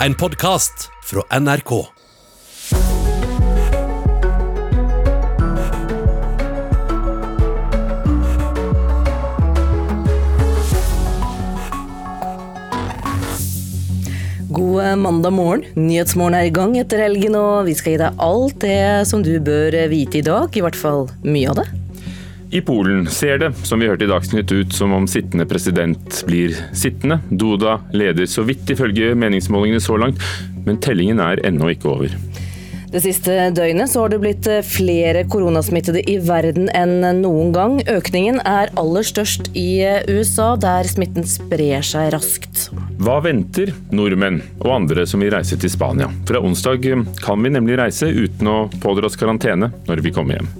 En podkast fra NRK. God mandag morgen. Nyhetsmorgen er i gang etter helgen, og vi skal gi deg alt det som du bør vite i dag. I hvert fall mye av det. I Polen ser det, som vi hørte i Dagsnytt, ut som om sittende president blir sittende. Duda leder så vidt ifølge meningsmålingene så langt, men tellingen er ennå ikke over. Det siste døgnet så har det blitt flere koronasmittede i verden enn noen gang. Økningen er aller størst i USA, der smitten sprer seg raskt. Hva venter nordmenn og andre som vil reise til Spania? Fra onsdag kan vi nemlig reise uten å pådra oss karantene når vi kommer hjem.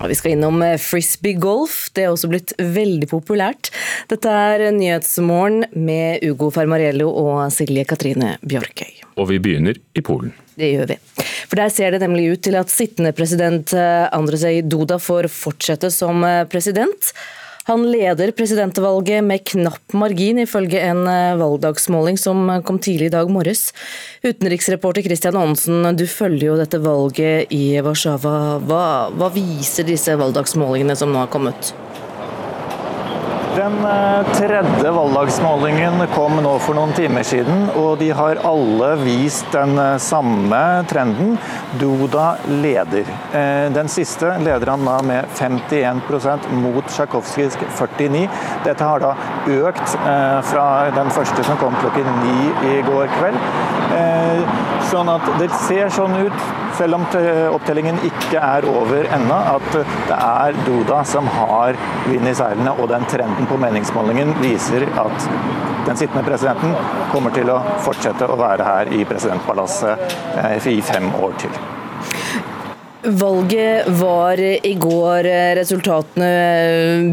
Ja, vi skal innom frisbee golf. Det er også blitt veldig populært. Dette er Nyhetsmorgen med Ugo Fermariello og Silje Katrine Bjørkøy. Og vi begynner i Polen. Det gjør vi. For der ser det nemlig ut til at sittende president Andrzej Duda får fortsette som president. Han leder presidentvalget med knapp margin, ifølge en valgdagsmåling som kom tidlig i dag morges. Utenriksreporter Christian Aanensen, du følger jo dette valget i Warszawa. Hva, hva viser disse valgdagsmålingene som nå har kommet? Den tredje valgdagsmålingen kom nå for noen timer siden, og de har alle vist den samme trenden. Duda leder. Den siste leder han da med 51% mot Tsjajkovskijs 49. Dette har da økt fra den første som kom klokken ni i går kveld. Sånn at det ser sånn ut, selv om opptellingen ikke er over ennå, at det er Duda som har vind i seilene, og den trenden på meningsmålingen viser at den sittende presidenten kommer til å fortsette å være her i presidentpalasset i fem år til. Valget var i går. Resultatene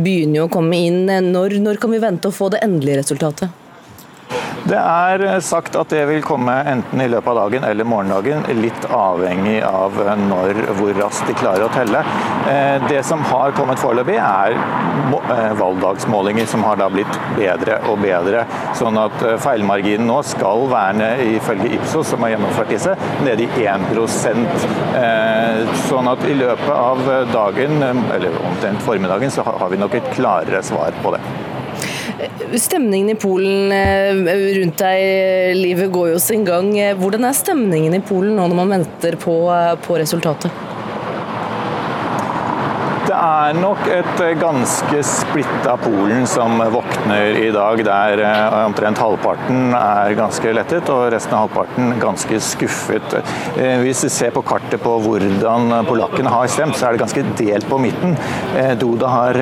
begynner jo å komme inn. Når, når kan vi vente å få det endelige resultatet? Det er sagt at det vil komme enten i løpet av dagen eller morgendagen, litt avhengig av når, hvor raskt de klarer å telle. Det som har kommet foreløpig, er valgdagsmålinger som har da blitt bedre og bedre. Sånn at feilmarginen nå skal være ifølge Ipsos, som har gjennomført disse, nede i 1% Sånn at i løpet av dagen, eller omtrent formiddagen, så har vi nok et klarere svar på det. Stemningen i Polen rundt deg, livet går jo sin gang. Hvordan er stemningen i Polen nå når man venter på, på resultatet? Er nok et ganske splitta Polen som våkner i dag, der omtrent halvparten er ganske lettet og resten av halvparten ganske skuffet. Hvis vi ser på kartet på hvordan polakkene har stemt, så er det ganske delt på midten. Duda har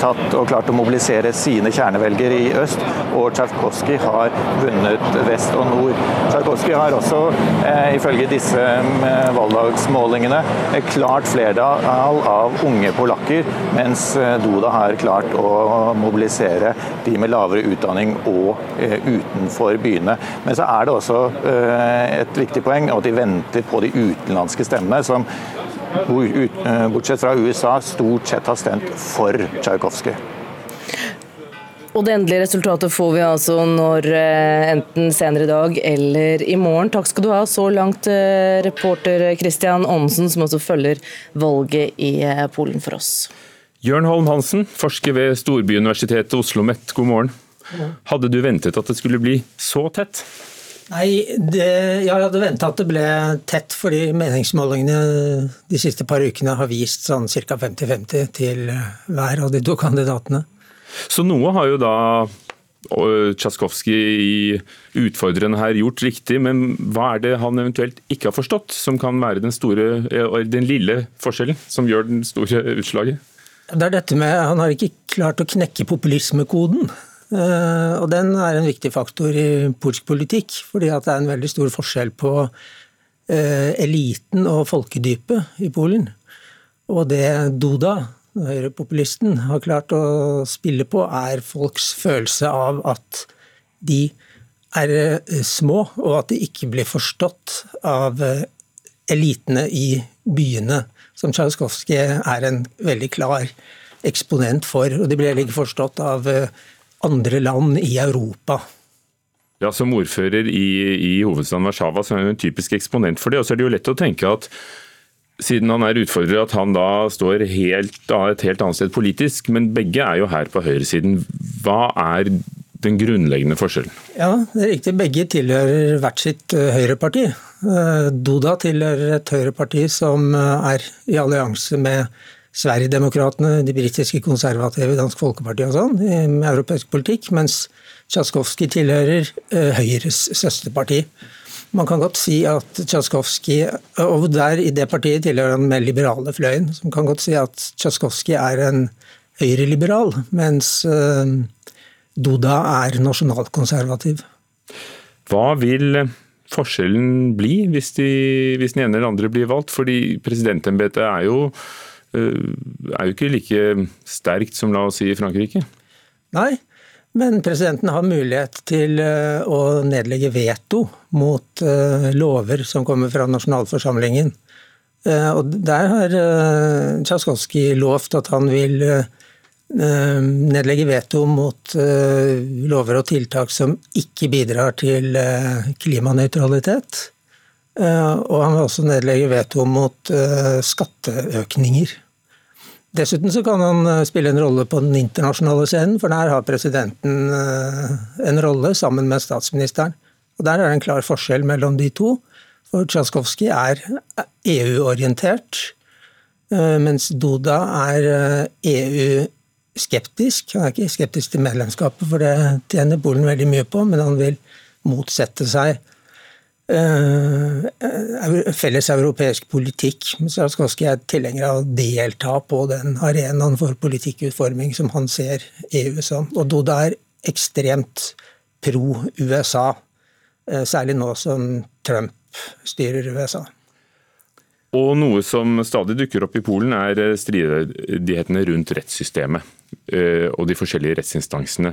tatt og klart å mobilisere sine kjernevelgere i øst, og Tsjajkovskij har vunnet vest og nord. Tsjajkovskij har også, ifølge disse valgdagsmålingene, klart flertall av unge polakker, mens Duda har klart å mobilisere de med lavere utdanning og utenfor byene. Men så er det også et viktig poeng at de venter på de utenlandske stemmene, som bortsett fra USA stort sett har stemt for Tsjajkovskij. Og Det endelige resultatet får vi altså når enten senere i dag eller i morgen. Takk skal du ha så langt, reporter Christian Aanensen, som også følger valget i Polen for oss. Jørn Holm Hansen, forsker ved Storbyuniversitetet Oslo OsloMet, god morgen. Hadde du ventet at det skulle bli så tett? Nei, det, jeg hadde venta at det ble tett, fordi meningsmålingene de siste par ukene har vist sånn ca. 50-50 til hver av de to kandidatene. Så noe har jo da Tsjajkovskij utfordrende her gjort riktig, men hva er det han eventuelt ikke har forstått, som kan være den, store, den lille forskjellen som gjør den store utslaget? Det er dette med Han har ikke klart å knekke populismekoden. Og Den er en viktig faktor i polsk politikk, fordi det er en veldig stor forskjell på eliten og folkedypet i Polen. Og det Duda, høyrepopulisten, har klart å spille på, er folks følelse av at de er små, og at de ikke blir forstått av elitene i byene, som Tsjajkovskij er en veldig klar eksponent for. Og de blir heller ikke forstått av andre land i Europa. Ja, Som ordfører i, i hovedstaden Warszawa så er hun en typisk eksponent for det. Og så er det jo lett å tenke at siden han er utfordrer, at han da står helt, et helt annet sted politisk. Men begge er jo her på høyresiden. Hva er den grunnleggende forskjellen? Ja, det er riktig. Begge tilhører hvert sitt uh, høyreparti. Duda Doda tilhører et høyreparti som uh, er i allianse med Sverigedemokraterna, de britiske konservative, Dansk Folkeparti og sånn, med europeisk politikk, mens Tsjaskovskij tilhører Høyres søsterparti. Man kan godt si at Tsjajkovskij, og der i det partiet tilhører han med liberale fløyen, som kan godt si at Tsjajkovskij er en høyreliberal, mens uh, Duda er nasjonalkonservativ. Hva vil forskjellen bli hvis, de, hvis den ene eller andre blir valgt? Fordi presidentembetet er jo, uh, er jo ikke like sterkt som la oss si i Frankrike? Nei, men presidenten har mulighet til eh, å nedlegge veto mot eh, lover som kommer fra nasjonalforsamlingen. Eh, og der har Tsjaskovskij lovt at han vil nedlegge veto mot lover og tiltak som ikke bidrar til klimanøytralitet. Og han vil også nedlegge veto mot skatteøkninger. Dessuten så kan han eh, spille en rolle på den internasjonale scenen, for der har presidenten eh, en rolle sammen med statsministeren. Og Der er det en klar forskjell mellom de to. For Tsjaskovskij er EU-orientert, eh, mens Duda er EU-skeptisk. Han er ikke skeptisk til medlemskapet, for det tjener Polen veldig mye på, men han vil motsette seg felles europeisk politikk. Sarskowski er tilhenger av å delta på den arenaen for politikkutforming som han ser EU som. Og Doda er ekstremt pro USA, eh, særlig nå som Trump styrer USA. Og noe som stadig dukker opp i Polen, er eh, stridighetene rundt rettssystemet og de forskjellige rettsinstansene.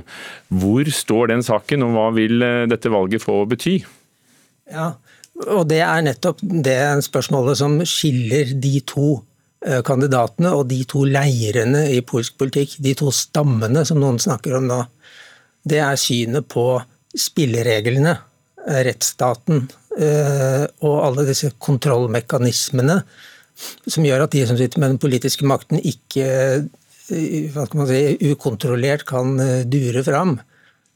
Hvor står den saken, og hva vil dette valget få bety? Ja, og det er nettopp det spørsmålet som skiller de to eh, kandidatene og de to leirene i polsk politikk, de to stammene som noen snakker om nå. Det er synet på spillereglene, eh, rettsstaten eh, og alle disse kontrollmekanismene som gjør at de som sitter med den politiske makten, ikke hva skal man si, ukontrollert kan dure fram.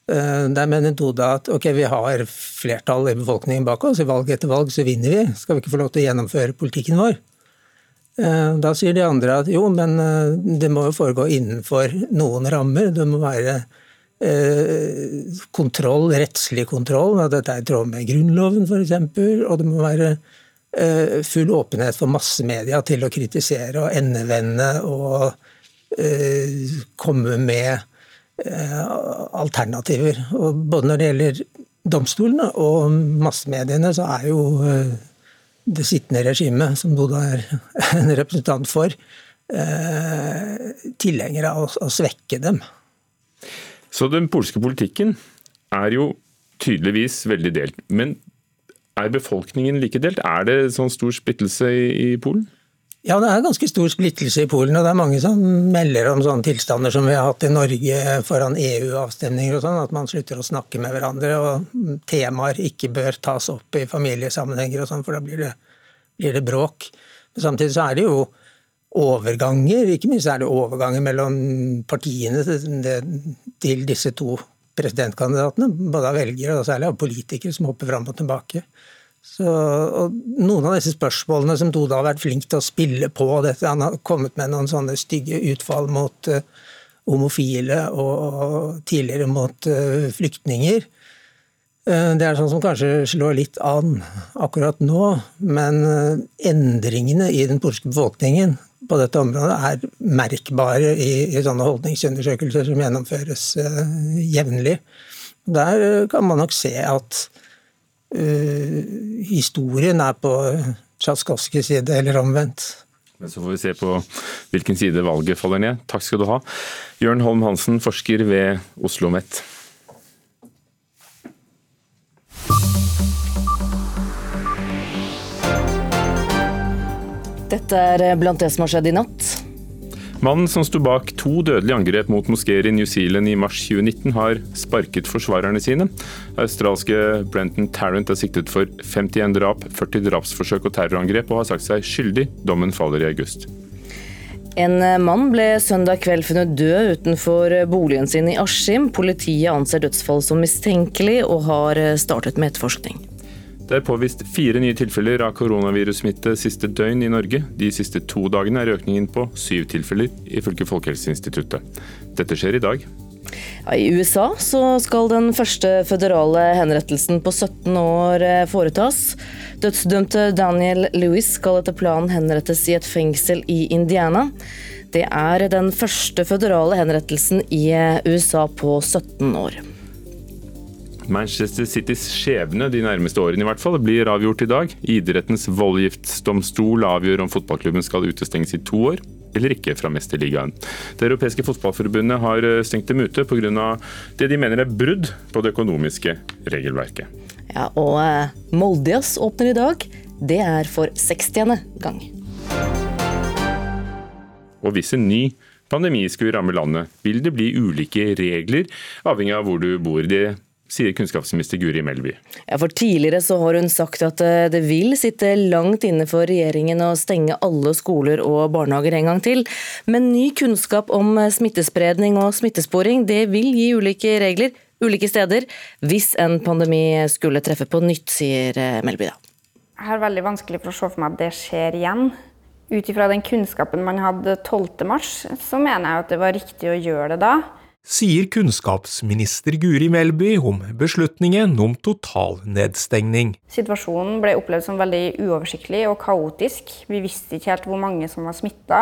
Eh, med en metode at ok, vi har flertall i befolkningen bak oss, i valg etter valg så vinner vi. Skal vi ikke få lov til å gjennomføre politikken vår? Eh, da sier de andre at jo, men eh, det må jo foregå innenfor noen rammer. Det må være kontroll, rettslig kontroll, at dette er i tråd med Grunnloven f.eks. Og det må være full åpenhet for massemedia til å kritisere og endevende og komme med alternativer. Og både når det gjelder domstolene og massemediene, så er jo eh, det sittende regimet, som Boda er en representant for, eh, tilhengere av å svekke dem. Så den polske politikken er jo tydeligvis veldig delt. Men er befolkningen like delt? Er det sånn stor splittelse i Polen? Ja, det er ganske stor splittelse i Polen, og det er mange som melder om sånne tilstander som vi har hatt i Norge foran EU-avstemninger og sånn, at man slutter å snakke med hverandre og temaer ikke bør tas opp i familiesammenhenger og sånn, for da blir det, blir det bråk. Men samtidig så er det jo overganger, ikke minst er det overganger mellom partiene til disse to presidentkandidatene, både av velgere og særlig av politikere som hopper fram og tilbake. Så, noen av disse spørsmålene som Doda har vært flink til å spille på dette, Han har kommet med noen sånne stygge utfall mot uh, homofile og, og, tidligere mot uh, flyktninger. Uh, det er sånn som kanskje slår litt an akkurat nå, men endringene i den polske befolkningen på dette området er merkbare i, i sånne holdningsundersøkelser som gjennomføres jevnlig. Der kan man nok se at historien er på Tsjaskovskijs side, eller omvendt. Men Så får vi se på hvilken side valget faller ned. Takk skal du ha. Jørn Holm Hansen, forsker ved Oslo OsloMet. Dette er blant det som har skjedd i natt. Mannen som sto bak to dødelige angrep mot moskeer i New Zealand i mars 2019, har sparket forsvarerne sine. Australske Brenton Tarrant er siktet for 51 drap, 40 drapsforsøk og terrorangrep, og har sagt seg skyldig. Dommen faller i august. En mann ble søndag kveld funnet død utenfor boligen sin i Askim. Politiet anser dødsfall som mistenkelig og har startet med etterforskning. Det er påvist fire nye tilfeller av koronavirussmitte siste døgn i Norge. De siste to dagene er økningen på syv tilfeller, ifølge Folkehelseinstituttet. Dette skjer i dag. I USA skal den første føderale henrettelsen på 17 år eh, foretas. Dødsdømte Daniel Lewis skal etter planen henrettes i et fengsel i Indiana. Det er den første føderale henrettelsen i eh, USA på 17 år. Manchester Citys skjebne de nærmeste årene i hvert fall blir avgjort i dag. Idrettens voldgiftsdomstol avgjør om fotballklubben skal utestenges i to år eller ikke fra Mesterligaen. Det europeiske fotballforbundet har eh, stengt dem ute pga. det de mener er brudd på det økonomiske regelverket. Ja, og eh, Moldias åpner i dag. Det er for 60. gang. Og hvis en ny pandemi skulle ramme landet, vil det bli ulike regler avhengig av hvor du bor. Det sier kunnskapsminister Guri Melby. Ja, for Tidligere så har hun sagt at eh, det vil sitte langt inne for regjeringen å stenge alle skoler og barnehager en gang til. Men ny kunnskap om eh, smittespredning og smittesporing det vil gi ulike regler ulike steder hvis en pandemi skulle treffe på nytt, sier eh, Melby da. Jeg har veldig vanskelig for å se for meg at det skjer igjen. Ut ifra den kunnskapen man hadde 12.3, så mener jeg at det var riktig å gjøre det da sier kunnskapsminister Guri Melby om beslutningen om totalnedstengning. Situasjonen ble opplevd som veldig uoversiktlig og kaotisk. Vi visste ikke helt hvor mange som var smitta.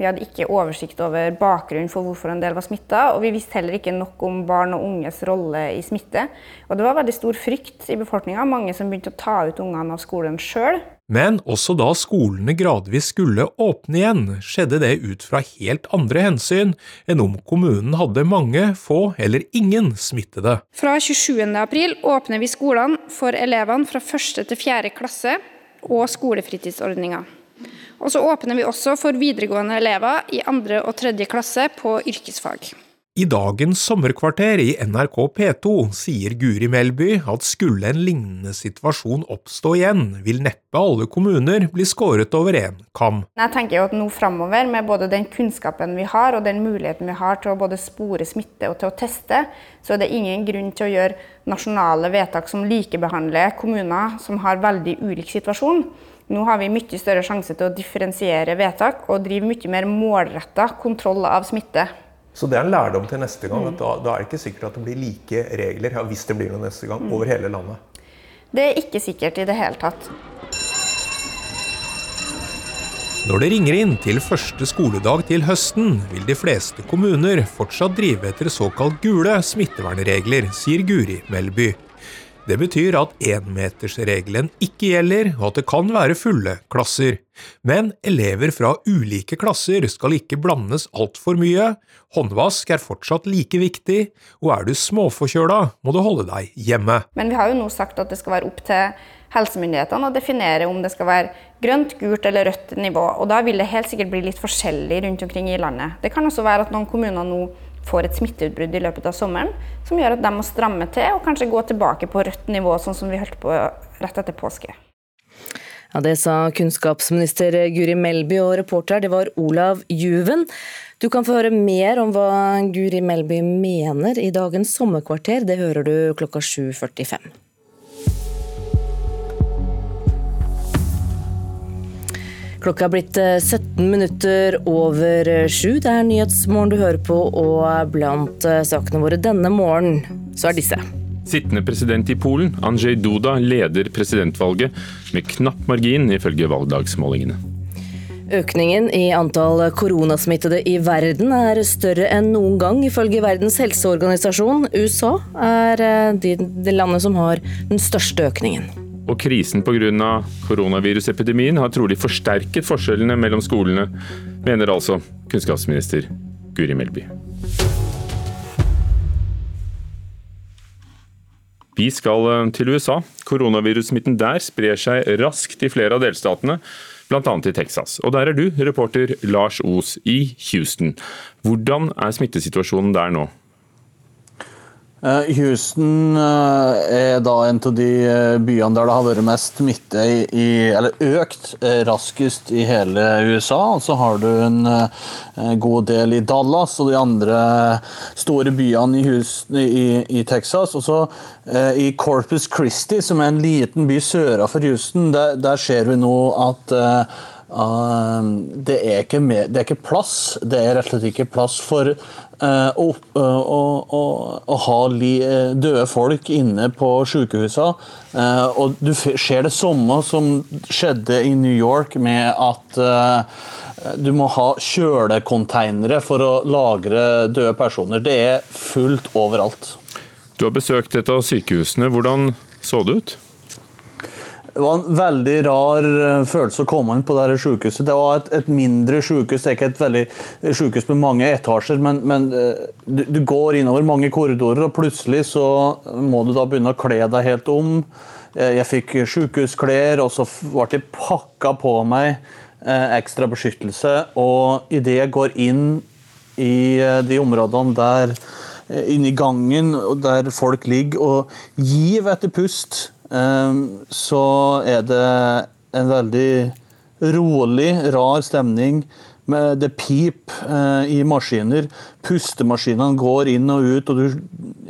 Vi hadde ikke oversikt over bakgrunnen for hvorfor en del var smitta, og vi visste heller ikke nok om barn og unges rolle i smitte. Og det var veldig stor frykt i befolkninga, mange som begynte å ta ut ungene av skolen sjøl. Men også da skolene gradvis skulle åpne igjen, skjedde det ut fra helt andre hensyn enn om kommunen hadde mange, få eller ingen smittede. Fra 27. april åpner vi skolene for elevene fra 1. til 4. klasse og skolefritidsordninga. Og så åpner vi også for videregående elever i 2. og 3. klasse på yrkesfag. I dagens sommerkvarter i NRK P2 sier Guri Melby at skulle en lignende situasjon oppstå igjen, vil neppe alle kommuner bli skåret over én kam. Jeg tenker jo at nå framover, med både den kunnskapen vi har og den muligheten vi har til å både spore smitte og til å teste, så er det ingen grunn til å gjøre nasjonale vedtak som likebehandler kommuner som har veldig ulik situasjon. Nå har vi mye større sjanse til å differensiere vedtak og drive mye mer målretta kontroll av smitte. Så det er en lærdom til neste gang. at da, da, er det ikke sikkert at det blir like regler ja, hvis det blir noe neste gang, over hele landet. Det er ikke sikkert i det hele tatt. Når det ringer inn til første skoledag til høsten, vil de fleste kommuner fortsatt drive etter såkalt gule smittevernregler, sier Guri Melby. Det betyr at énmetersregelen ikke gjelder, og at det kan være fulle klasser. Men elever fra ulike klasser skal ikke blandes altfor mye. Håndvask er fortsatt like viktig, og er du småforkjøla, må du holde deg hjemme. Men vi har jo nå sagt at det skal være opp til helsemyndighetene å definere om det skal være grønt, gult eller rødt nivå. Og da vil det helt sikkert bli litt forskjellig rundt omkring i landet. Det kan også være at noen kommuner nå får et smitteutbrudd i løpet av sommeren, som gjør at de må stramme til og kanskje gå tilbake på rødt nivå, sånn som vi holdt på rett etter påske. Ja, Det sa kunnskapsminister Guri Melby, og reporter det var Olav Juven. Du kan få høre mer om hva Guri Melby mener i dagens sommerkvarter. Det hører du klokka 7.45. Klokka er blitt 17 eh, minutter over sju. Det er Nyhetsmorgen du hører på, og blant eh, sakene våre denne morgenen så er disse. Sittende president i Polen, Andrzej Duda, leder presidentvalget med knapp margin, ifølge valgdagsmålingene. Økningen i antall koronasmittede i verden er større enn noen gang, ifølge Verdens helseorganisasjon. USA er eh, det landet som har den største økningen. Og krisen pga. koronavirusepidemien har trolig forsterket forskjellene mellom skolene, mener altså kunnskapsminister Guri Melby. Vi skal eh, til USA. Koronavirussmitten der sprer seg raskt i flere av delstatene. bl.a. i Texas. Og der er du, reporter Lars Os i Houston. Hvordan er smittesituasjonen der nå? Eh, Houston eh, er da en av de eh, byene der det har vært mest smitte i, eller økt raskest i hele USA. Så har du en god del i Dallas og de andre store byene i, Houston, i, i Texas. Og så i Corpus Christi, som er en liten by søra for Houston, der, der ser vi nå at det, er mer, det er ikke plass. Det er rett og slett ikke plass for uh, å, uh, å, å, ha li, døde folk inne på sykehusene. og du ser det samme som skjedde i New York, med at du må ha kjølekonteinere for å lagre døde personer. Det er fullt overalt. Du har besøkt et av sykehusene. Hvordan så det ut? Det var en veldig rar eh, følelse å komme inn på det sykehuset. Det var et, et mindre er ikke et veldig sykehus med mange etasjer, men, men eh, du, du, går innover mange korridorer, og plutselig så må du da begynne å kle deg helt om. Eh, jeg fikk sykehusklær, og så ble det pakka på meg ekstra beskyttelse. Og idet jeg går inn i de områdene der inne gangen der folk ligger og gir etter pust så er det en veldig rolig, rar stemning. Det pip eh, i maskiner. Pustemaskinene går inn og ut. og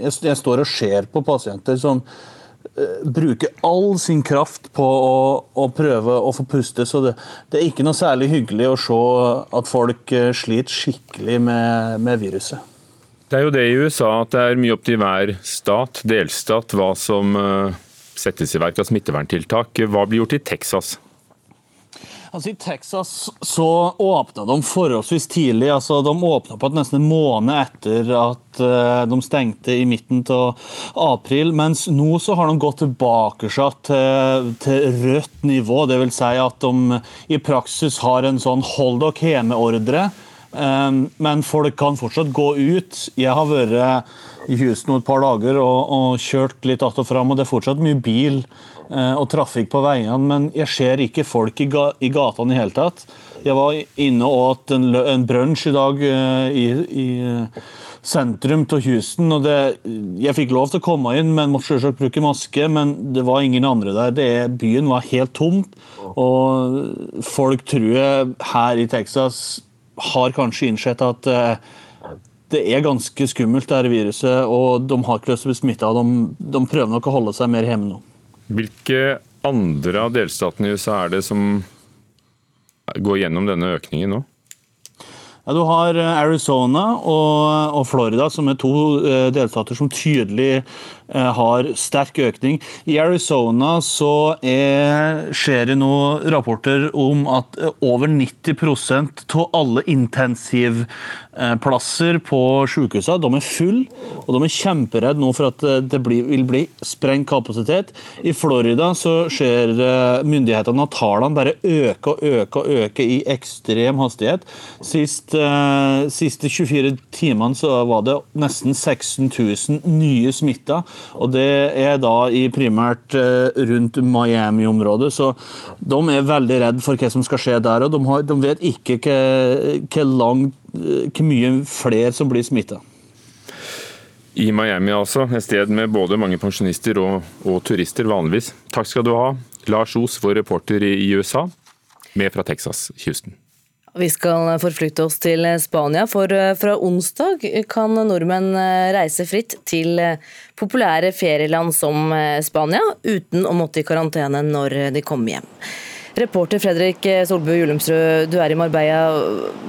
Jeg står og ser på pasienter som eh, bruker all sin kraft på å, å prøve å få puste. Så det, det, er ikke noe særlig hyggelig å se at folk eh, sliter skikkelig med, med viruset. Det er jo det i USA at det er mye opp til hver stat, delstat, hva som settes i verk av smitteverntiltak. Hva blir gjort i Texas? Altså I Texas så åpna de forholdsvis tidlig. altså De åpna på et nesten en måned etter at uh, de stengte i midten av april. Mens nå så har de gått tilbake til, rødt nivå. Dvs. Si at de i praksis har en sånn hold dere hjemme-ordre. Um, men folk kan fortsatt gå ut. Jeg har vært i Houston et par dager og, og kjørt litt att og fram, og det er fortsatt mye bil eh, og trafikk på veiene, men jeg ser ikke folk i, ga, i gatene i hele tatt. Jeg var inne og åt en, en brunsj i dag eh, i, i sentrum av Houston. og det, Jeg fikk lov til å komme inn, men måtte selvsagt bruke maske. Men det var ingen andre der. Det, byen var helt tom. Og folk tror jeg her i Texas har kanskje innsett at eh, det er ganske skummelt, det her viruset, og de har ikke lyst til å bli smitta. De, de, prøver nok å holde seg mer hjemme nå. Hvilke andre av delstatene i USA er det som går gjennom denne økningen nå? Ja, du har eh, Arizona og, og, Florida, som er to uh, delstater som tydelig uh, har sterk økning. I Arizona så er, skjer det nå rapporter om at over 90% av alle intensiv Eh, plasser på sykehusene. De er fulle, og de er kjemperedde nå for at eh, det blir, vil bli sprengt kapasitet. I Florida så ser eh, myndighetene at tallene bare øker og øker og øker i ekstrem hastighet. Sist, siste 24 timene så var det nesten 16 000 nye smitta, og det er da i primært rundt Miami-området. Så de er veldig redde for hva som skal skje der, og de, har, de vet ikke hvor langt hvor mye flere som blir smitta. I Miami, altså. Et sted med både mange pensjonister og, og, turister vanligvis. Takk skal du ha, Lars Os, vår reporter i USA, med fra Texas, Houston. Vi skal forflytte oss til Spania, for eh, fra onsdag kan nordmenn eh, reise fritt til eh, populære ferieland som Spania, uten å måtte i karantene når de kommer hjem. Reporter Fredrik Solbø Julumsrud, du er i Marbella.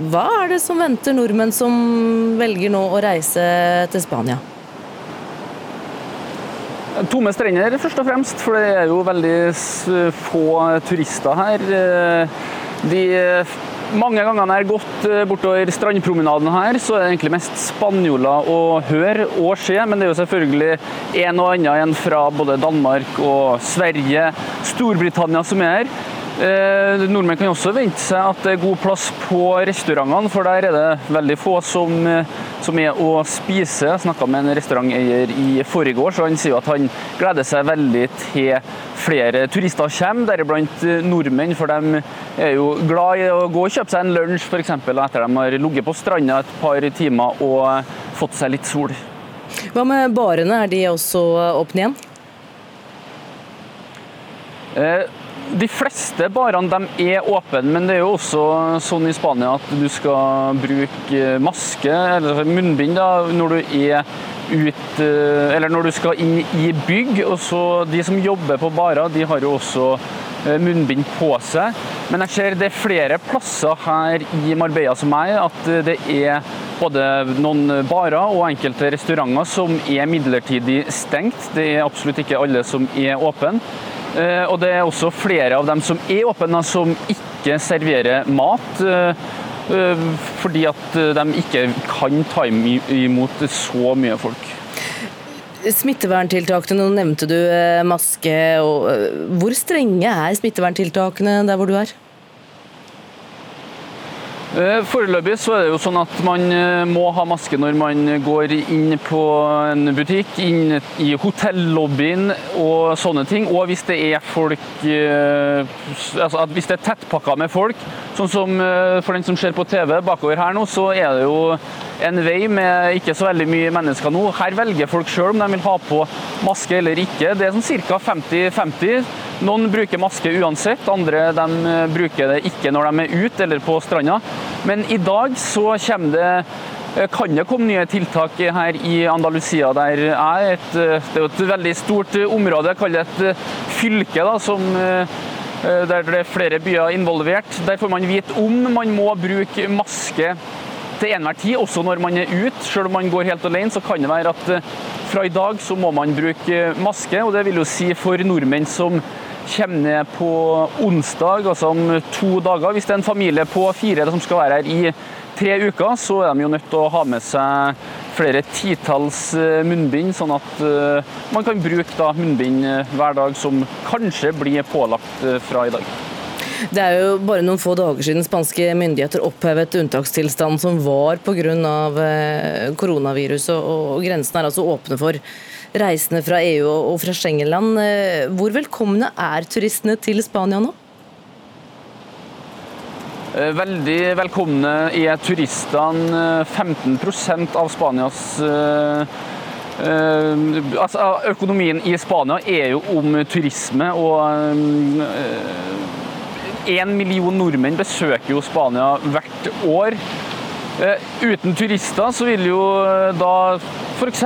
Hva er det som venter nordmenn som velger nå å reise til Spania? Tomme strender, først og fremst, for det er jo veldig få turister her. De mange gangene jeg har gått bortover strandpromenaden her, så er det egentlig mest spanjoler å høre og se. Men det er jo selvfølgelig en og annen en fra både Danmark og Sverige, Storbritannia som er her. Eh, nordmenn kan også vente seg at det er god plass på restaurantene, for der er det veldig få som, eh, som er å spise. Jeg snakka med en restauranteier i forgårs, og han sier at han gleder seg veldig til flere turister kommer, deriblant eh, nordmenn. For de er jo glad i å gå og kjøpe seg en lunsj f.eks. etter de har ligget på stranda et par timer og fått seg litt sol. Hva med barene, er de også åpne igjen? Eh, de fleste barene er åpne, men det er jo også sånn i Spania at du skal bruke maske, eller munnbind, da, når du er ut, eh, eller når du skal inn i bygg. Og så De som jobber på barer, har jo også eh, munnbind på seg. Men jeg ser det er flere plasser her i Marbella som meg, at det er både noen barer og enkelte restauranter som er midlertidig stengt. Det er absolutt ikke alle som er åpne. Eh, og det er også flere av dem som er åpne, som ikke serverer mat. Eh, eh, fordi at de ikke kan ta imot så mye folk. Smitteverntiltakene, nå nevnte du maske. hvor strenge er smitteverntiltakene der hvor du er? Eh, foreløpig så er det jo sånn at man eh, må ha maske når man går inn på en butikk, inn i hotellobbyen og sånne ting. Og hvis det er folk eh, altså Hvis det er tettpakka med folk, sånn som for den som ser på TV bakover her nå, så er det jo en vei med ikke så veldig mye mennesker nå. Her velger folk sjøl om de vil ha på maske eller ikke. Det er sånn ca. 50-50. Noen bruker maske uansett, andre de eh, bruker det ikke når de er ute eller på stranda. Men i dag så det eh, kan det komme nye tiltak her i Andalusia, der er et, eh, det er et veldig stort område, jeg kaller det et fylke, da, som, der det er flere byer involvert. Der får man vite om man må bruke maske til enhver tid, også når man er ute. Selv om man går helt alene, så kan det være at fra i dag så må man bruke maske. og Det vil jo si for nordmenn som kommer ned på onsdag, altså om to dager. Hvis det er en familie på fire som skal være her i tre uker, så er de jo nødt til å ha med seg flere titalls eh, munnbind, sånn at eh, man kan bruke munnbind eh, hver dag, som kanskje blir pålagt fra i dag. Det er jo bare noen få dager siden spanske myndigheter opphevet unntakstilstand som var pga. koronaviruset, og grensene er altså åpne for reisende fra EU og fra Schengen-land. Eh, hvor velkomne er turistene til Spania nå? Eh, veldig velkomne er turistene. 15 av Spanias altså, økonomien i Spania er jo om turisme, og én million nordmenn besøker jo Spania hvert år. Uh, uten turister så vil jo da f.eks.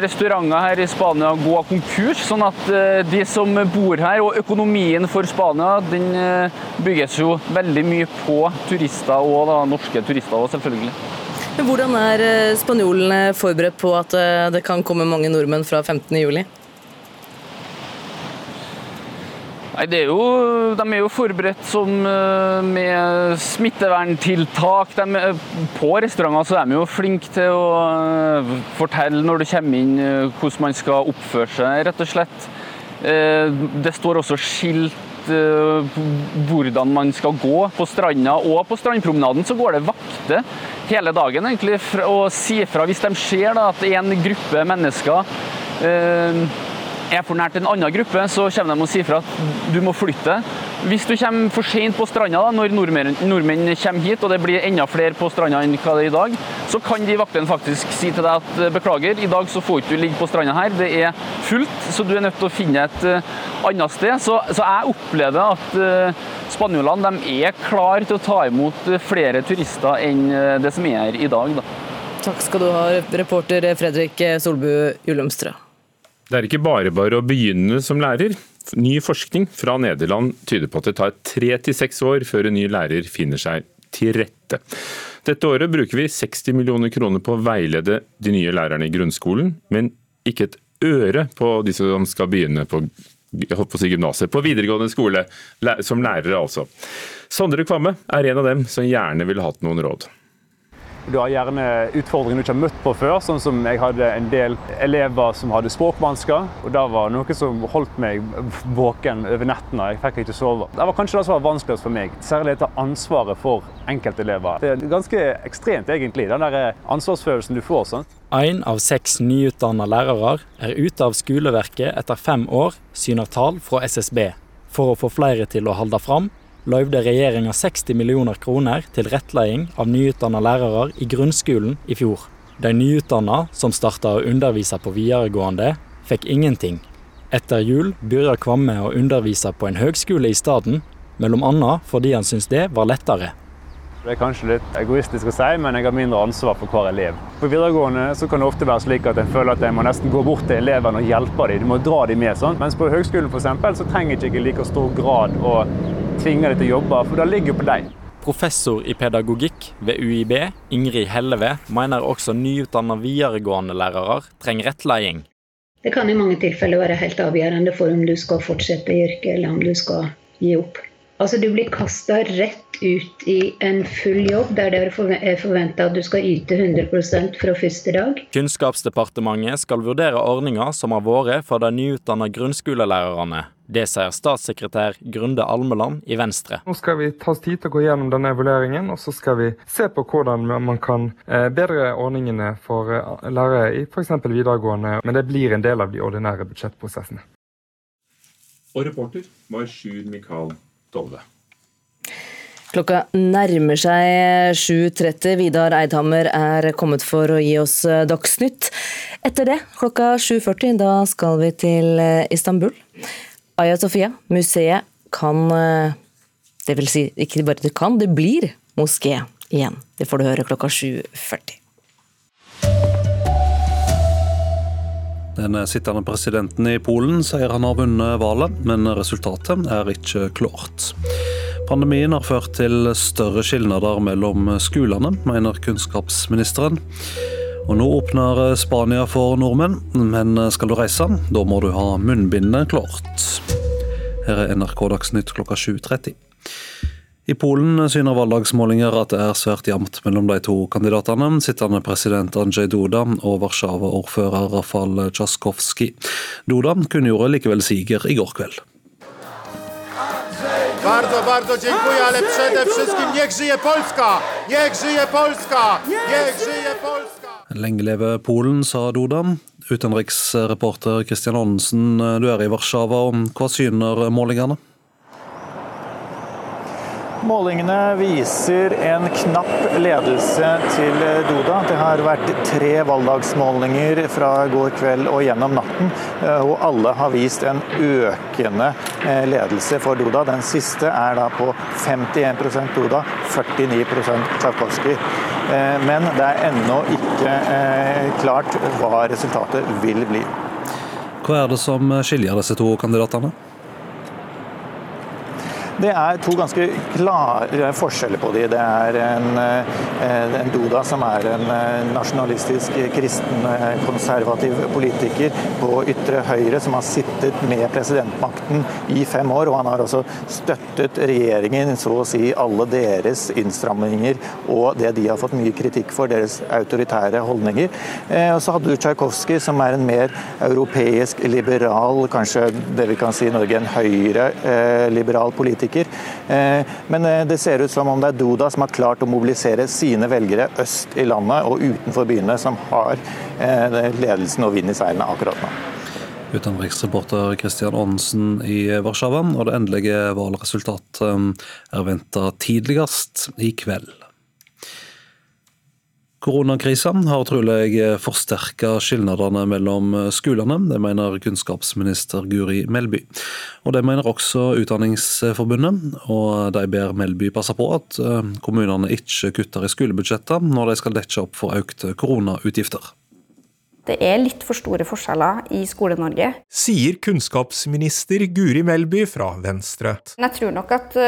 restauranter her i Spania gå av konkurs, sånn at eh, de som bor her, og økonomien for Spania, den eh, bygges jo veldig mye på turister og da, norske turister også, selvfølgelig. Hvordan er eh, spanjolene forberedt på at det kan komme mange nordmenn fra 15.07? Nei, er jo, De er jo forberedt som, eh, med smitteverntiltak. De, på restauranter så er de jo flinke til å eh, fortelle når du kommer inn eh, hvordan man skal oppføre seg, rett og slett. Det står også skilt hvordan man skal gå på stranda. Og på strandpromenaden så går det vakter hele dagen egentlig, og sier fra hvis de ser da, at en gruppe mennesker er for nært en annen gruppe, så kommer de og sier fra at du må flytte. Hvis du kommer for sent på stranda da, når nordmenn, nordmenn, kommer hit og det blir enda flere på stranda enn hva det er i dag, så kan de vaktene faktisk si til deg at eh, beklager, i dag så får ikke du ligge på stranda her, det er fullt, så du er nødt til å finne et uh, annet sted. Så, så, jeg opplever at uh, spanjolene er klar til å ta imot flere turister enn det som er her i dag. Da. Takk skal du ha, reporter Fredrik Solbu Julemstrø. Det er ikke bare bare å begynne som lærer. Ny forskning fra Nederland tyder på at det tar tre til seks år før en ny lærer finner seg til rette. Dette året bruker vi 60 millioner kroner på å veilede de nye lærerne i grunnskolen, men ikke et øre på de som skal begynne på på gymnaset, på videregående skole, som lærere altså. Sondre Kvamme er en av dem som gjerne ville hatt noen råd. Du har gjerne utfordringer du ikke har møtt på før, sånn som jeg hadde en del elever som hadde språkvansker. og Det var noe som holdt meg våken over nettene. Jeg fikk ikke sove. Det var kanskje det som var vanskeligst for meg. Særlig dette ansvaret for enkeltelever. Det er ganske ekstremt, egentlig, den der ansvarsfølelsen du får. sånn. Én av seks nyutdanna lærere er ute av skoleverket etter fem år, syner tall fra SSB. For å få flere til å holde fram, løyvde regjeringa 60 millioner kroner til rettleding av nyutdanna lærere i grunnskolen i fjor. De nyutdanna som starta å undervise på videregående, fikk ingenting. Etter jul begynte Kvamme å undervise på en høgskole i stedet, bl.a. fordi han syntes det var lettere. Det er kanskje litt egoistisk å si, men jeg har mindre ansvar for hver elev. På videregående så kan det ofte være slik at en føler at en må nesten gå bort til elevene og hjelpe dem. Du må dra dem med. sånn. Mens på høgskolen for eksempel, så trenger jeg ikke i like stor grad å tvinge dem til å jobbe, for det ligger på deg. Professor i pedagogikk ved UiB, Ingrid Helleve, mener også nyutdanna videregående lærere trenger rettledning. Det kan i mange tilfeller være helt avgjørende for om du skal fortsette i yrket, eller om du skal gi opp. Altså Du blir kasta rett ut i en full jobb der det er forventa at du skal yte 100% fra første dag. Kunnskapsdepartementet skal vurdere ordninga som har vært for de nyutdanna grunnskolelærerne. Det sier statssekretær Grunde Almeland i Venstre. Nå skal vi ta oss tid til å gå gjennom denne evalueringen, og så skal vi se på hvordan man kan eh, bedre ordningene for eh, lærere i f.eks. videregående. Men det blir en del av de ordinære budsjettprosessene. Og reporter var Sjur Mikael Tove. Klokka nærmer seg 7.30. Vidar Eidhammer er kommet for å gi oss Dagsnytt. Etter det, klokka 7.40, da skal vi til Istanbul. Aya Sofia, museet kan Det vil si, ikke bare det kan, det blir moské igjen. Det får du høre klokka 7.40. Den sittende presidenten i Polen sier han har vunnet valget, men resultatet er ikke klart. Pandemien har ført til større skilnader mellom skolene, mener kunnskapsministeren. Og nå åpner Spania for nordmenn, men skal du reise, da må du ha munnbindet klart. Her er NRK Dagsnytt klokka 7.30. I Polen syner valgdagsmålinger at det er svært jevnt mellom de to kandidatene, sittende president Andrzej Duda og Warszawa-ordfører Rafal Trzaskowski. Duda kunngjorde likevel siger i går kveld. Bardzo, bardzo dziękuję, ale przede wszystkim niech żyje Polska! Niech żyje Polska! Niech żyje Polska! Lenge leve Polen, sa Duda. Utenriksreporter Kristian Aanensen, du er i Warszawa. Hva syner målingene? Målingene viser en knapp ledelse til Duda. Det har vært tre valgdagsmålinger fra går kveld og gjennom natten, og alle har vist en økende ledelse for Duda. Den siste er da på 51% Duda, 49% Tsjajkovskij. Men det er ennå ikke klart hva resultatet vil bli. Hva er det som skiljer disse to kandidatene? Det er to ganske klare forskjeller på de. Det er en, en Duda som er en nasjonalistisk, kristen, konservativ politiker på ytre høyre, som har sittet med presidentmakten i fem år. Og han har også støttet regjeringen, så å si alle deres innstramminger og det de har fått mye kritikk for, deres autoritære holdninger. Og så hadde du Tsjajkovskij, som er en mer europeisk, liberal, kanskje det vi kan si i Norge en høyre-liberal politiker men det ser ut som om det er Duda som har klart å mobilisere sine velgere øst i landet og utenfor byene, som har ledelsen og vind i seilene akkurat nå. Utenriksreporter Kristian Aanensen i Warszawa, og det endelige valgresultatet er venta tidligst i kveld. Koronakrisa har trolig forsterka skilnadene mellom skolene, det mener kunnskapsminister Guri Melby. Og Det mener også Utdanningsforbundet, og de ber Melby passe på at kommunene ikke kutter i skolebudsjettene når de skal dekke opp for økte koronautgifter. Det er litt for store forskjeller i Skole-Norge. Sier kunnskapsminister Guri Melby fra Venstre. Jeg tror nok at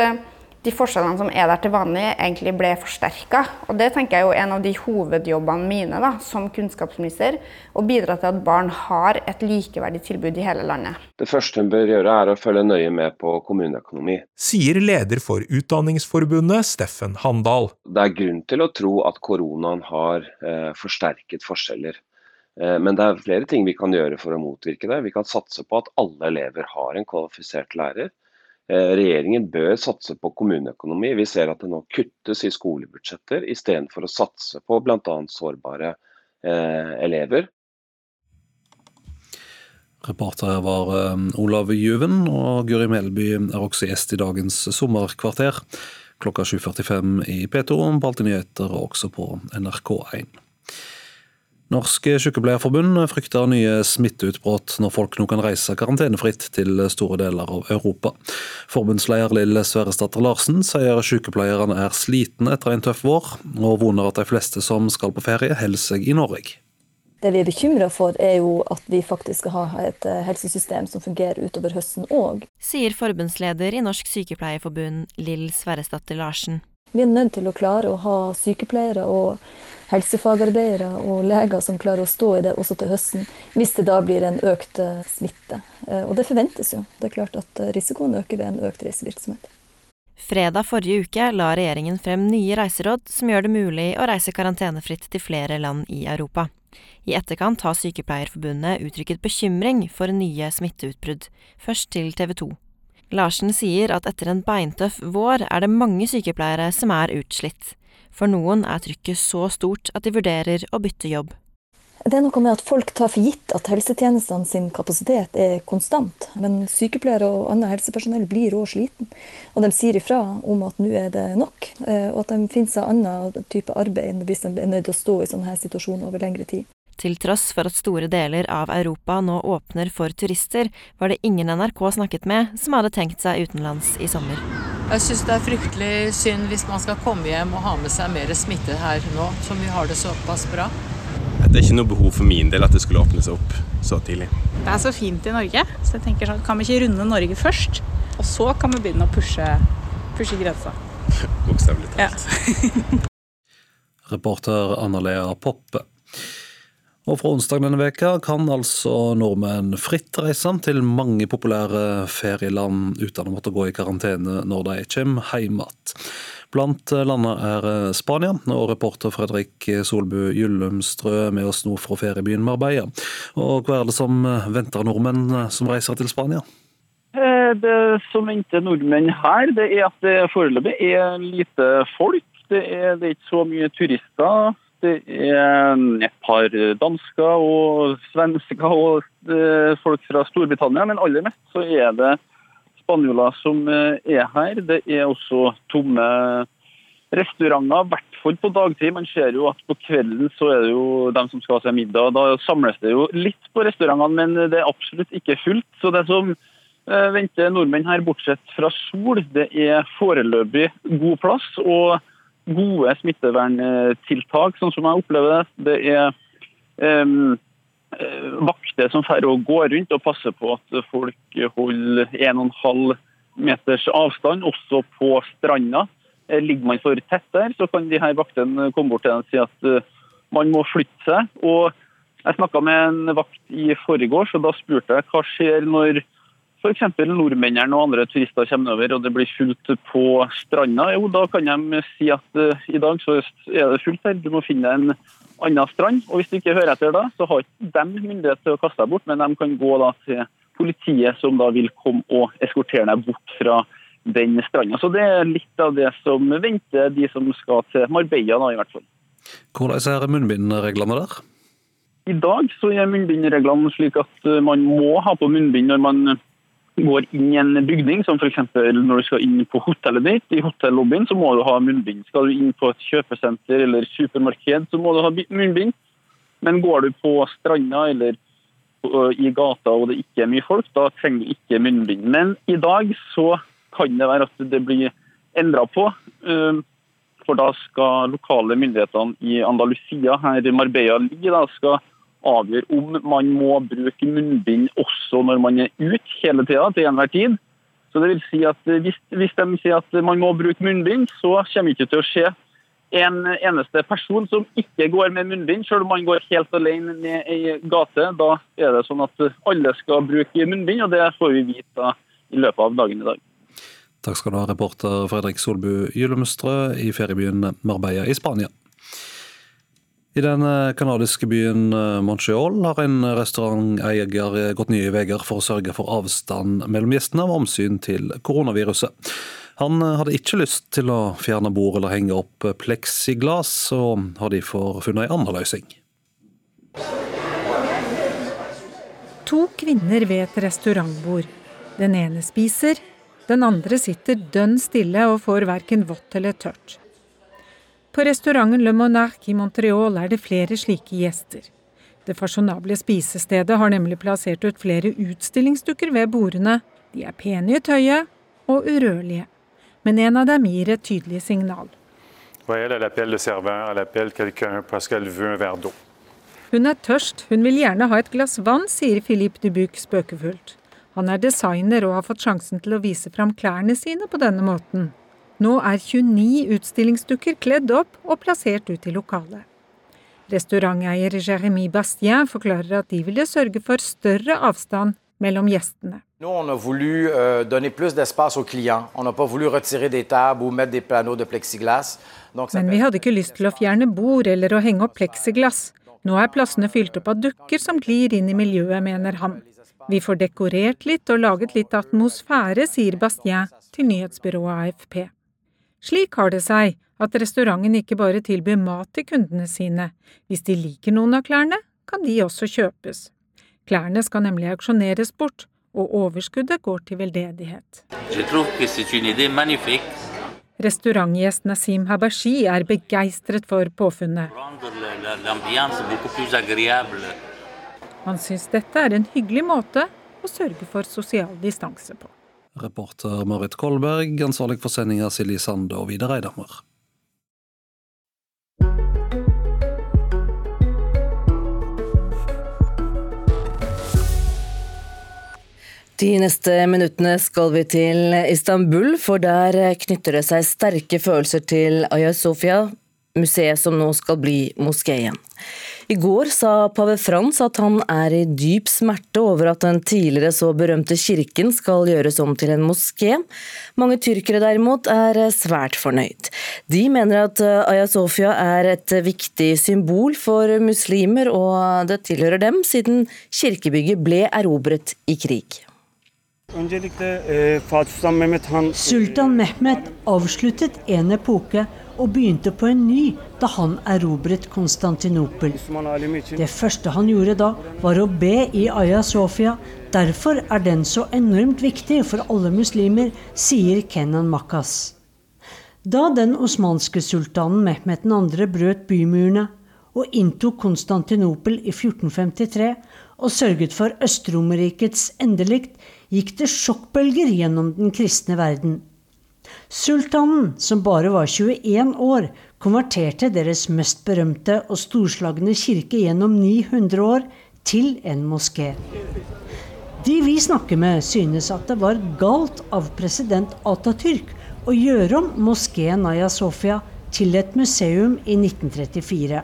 de forskjellene som er der til vanlig, egentlig ble forsterka. Og det tenker jeg er en av de hovedjobbene mine da, som kunnskapsminister. Å bidra til at barn har et likeverdig tilbud i hele landet. Det første hun bør gjøre, er å følge nøye med på kommuneøkonomi. Sier leder for Utdanningsforbundet, Steffen Handal. Det er grunn til å tro at koronaen har eh, forsterket forskjeller. Eh, men det er flere ting vi kan gjøre for å motvirke det. Vi kan satse på at alle elever har en kvalifisert lærer. Eh, regjeringen bør satse på kommuneøkonomi. Vi ser at det nå kuttes i skolebudsjetter, istedenfor å satse på bl.a. sårbare eh, elever. Reportere var eh, Olav Juven, og Guri Melby er også gjest i dagens sommerkvarter. Klokka 7.45 i P2, på Alltid og også på NRK1. Norsk Sykepleierforbund frykter nye smitteutbrudd når folk nå kan reise karantenefritt til store deler av Europa. Forbundsleder Lill Sverresdatter Larsen sier sykepleierne er slitne etter en tøff vår, og voner at de fleste som skal på ferie, holder seg i Norge. Det vi er bekymra for, er jo at vi faktisk skal ha et eh, helsesystem som fungerer utover høsten òg. Sier forbundsleder i Norsk Sykepleierforbund, Lill Sverresdatter Larsen. Vi er nødt til å klare å ha sykepleiere og helsefagarbeidere og leger som klarer å stå i det også til høsten, hvis det da blir en økt eh, smitte. Eh, og det forventes jo. Det er klart at eh, risikoen øker ved en økt reisevirksomhet. Fredag forrige uke la regjeringen frem nye reiseråd som gjør det mulig å reise karantenefritt til flere land i Europa. I etterkant har Sykepleierforbundet uttrykket bekymring for nye smitteutbrudd, først til TV 2. Larsen sier at etter en beintøff vår er det mange sykepleiere som er utslitt. For noen er trykket så stort at de vurderer å bytte jobb. Det er noe med at folk tar for gitt at helsetjenestene sin kapasitet er konstant. Men sykepleiere og annet helsepersonell blir òg sliten. Og de sier ifra om at nå er det nok, eh, og at de finner seg annen type arbeid hvis de er nødt til å stå i sånne situasjoner over lengre tid. Til tross for at store deler av Europa nå åpner for turister, var det ingen NRK snakket med som hadde tenkt seg utenlands i sommer. Jeg syns det er fryktelig synd hvis man skal komme hjem og ha med seg mer smitte her nå, som vi har det såpass bra. Det er ikke noe behov for min del at det skulle åpne seg opp så tidlig. Det er så fint i Norge, så jeg tenker sånn, kan vi ikke runde Norge først? Og så kan vi begynne å pushe, pushe grensa. Bokstavelig talt. Ja. Reporter Anna Lea Poppe. Og fra onsdag denne veka kan altså nordmenn fritt reise til mange populære ferieland uten å måtte gå i karantene når de kommer hjem igjen. Blant landene er Spania, og reporter Fredrik Solbu Gyllumstrø med oss nå fra feriebyen Marbella. Og hva er det som venter nordmenn som reiser til Spania? Eh, det som venter nordmenn her, det er at det foreløpig er lite folk. Det er, det er ikke så mye turister. Er et par dansker og svensker og eh, folk fra Storbritannia, men aller mest så er det spanjoler som eh, er her. Det er også tomme restauranter, i hvert fall på dagtid. Man ser jo at på kvelden så er det jo dem som skal ha seg middag. Da samles det jo litt på restaurantene, men det er absolutt ikke fullt. Så det som eh, venter nordmenn her, bortsett fra sol, det er foreløpig god plass. og gode smitteverntiltak, sånn som jeg opplever det. Det er um, vakter som å gå rundt og passe på at folk holder 1,5 meters avstand, også på stranda. Eh, ligger man for tett der, så kan de her vaktene komme bort til og si at uh, man må flytte seg. Og jeg snakka med en vakt i forgårs, og da spurte jeg hva skjer når f.eks. nordmennene og andre turister kommer over og det blir fullt på stranda, jo da kan de si at uh, i dag så er det fullt her, du må finne en annen strand. Og hvis du ikke hører etter da, så har ikke de myndighet til å kaste deg bort, men de kan gå da til politiet som da vil komme og eskortere deg bort fra den stranda. Så det er litt av det som venter de som skal til Marbella da, i hvert fall. Hvordan er munnbindreglene der? I dag så er munnbindreglene slik at eh, man må ha på munnbind når man går inn i en bygning, som f.eks. når du skal inn på hotellet ditt, i hotellobbyen, så må du ha munnbind. Skal du inn på et kjøpesenter eller supermarked, så må du ha munnbind. Men går du på stranda eller i gata og det ikke er mye folk, da trenger du ikke munnbind. Men i dag så kan det være at det blir endra på. Um, for da skal lokale myndighetene i Andalusia, her Marbella ligger, da, skal avgjøre om man må bruke munnbind også når man er ute hele tida, til enhver tid. Så det vil si at hvis, hvis de sier at man må bruke munnbind, så kommer ikke til å skje en eneste person som ikke går med munnbind, selv om man går helt alene ned i gate. Da er det sånn at alle skal bruke munnbind, og det får vi vite i løpet av dagen i dag. Takk skal du ha, reporter Fredrik Solbu Gyllumstrø i feriebyen Marbella i Spania. I den canadiske byen Montreal har en restauranteier gått nye veier for å sørge for avstand mellom gjestene av omsyn til koronaviruset. Han hadde ikke lyst til å fjerne bord eller henge opp pleksiglass, og har derfor funnet en annen løsning. To kvinner ved et restaurantbord. Den ene spiser, den andre sitter dønn stille og får verken vått eller tørt. På restauranten Le Monarque i Montreal er det flere slike gjester. Det fasjonable spisestedet har nemlig plassert ut flere utstillingsdukker ved bordene. De er pene i tøyet og urørlige. Men en av dem gir et tydelig signal. Hun er tørst, hun vil gjerne ha et glass vann, sier Philippe Dubuc spøkefullt. Han er designer og har fått sjansen til å vise fram klærne sine på denne måten. Nå er 29 utstillingsdukker kledd opp og plassert ut i lokalet. Restauranteier Jérémy Bastien forklarer at de ville sørge for større avstand mellom gjestene. Nous, on a voulu euh, donner plus d'espace aux clients. On n'a pas voulu retirer des tables ou mettre des panneaux de plexiglas. Donc, Men vi hadde ikke lyst til å fjerne bord eller å henge opp pleksiglass. Nå er plassene fylt opp av dukker som glir inn i miljøet, mener han. Vi får dekorert litt og laget litt atmosfære, sier Bastien til nyhetsbyrået AFP. Slik har det seg at restauranten ikke bare tilbyr mat til kundene sine. Hvis de liker noen av klærne, kan de også kjøpes. Klærne skal nemlig auksjoneres bort, og overskuddet går til veldedighet. Restaurantgjest Nasim Habashi er begeistret for påfunnet. Han syns dette er en hyggelig måte å sørge for sosial distanse på. Reporter Marit Kolberg, ansvarlig for sendinga Silje Sande og Vidar Eidhammer. De neste minuttene skal vi til Istanbul, for der knytter det seg sterke følelser til Aya Sofia, museet som nå skal bli moskeen. I går sa pave Frans at han er i dyp smerte over at den tidligere så berømte kirken skal gjøres om til en moské. Mange tyrkere derimot er svært fornøyd. De mener at Aya Sofia er et viktig symbol for muslimer, og det tilhører dem siden kirkebygget ble erobret i krig. Sultan Mehmet avsluttet en epoke og begynte på en ny da han erobret Konstantinopel. Det første han gjorde da, var å be i Aya Sofia. Derfor er den så enormt viktig for alle muslimer, sier Kenan Makas. Da den osmanske sultanen Mehmet 2. brøt bymurene og inntok Konstantinopel i 1453 og sørget for Øst-Romerrikets endelikt, gikk det sjokkbølger gjennom den kristne verden. Sultanen, som bare var 21 år, konverterte deres mest berømte og storslagne kirke gjennom 900 år til en moské. De vi snakker med, synes at det var galt av president Atatürk å gjøre om moskeen Naya Sofia til et museum i 1934.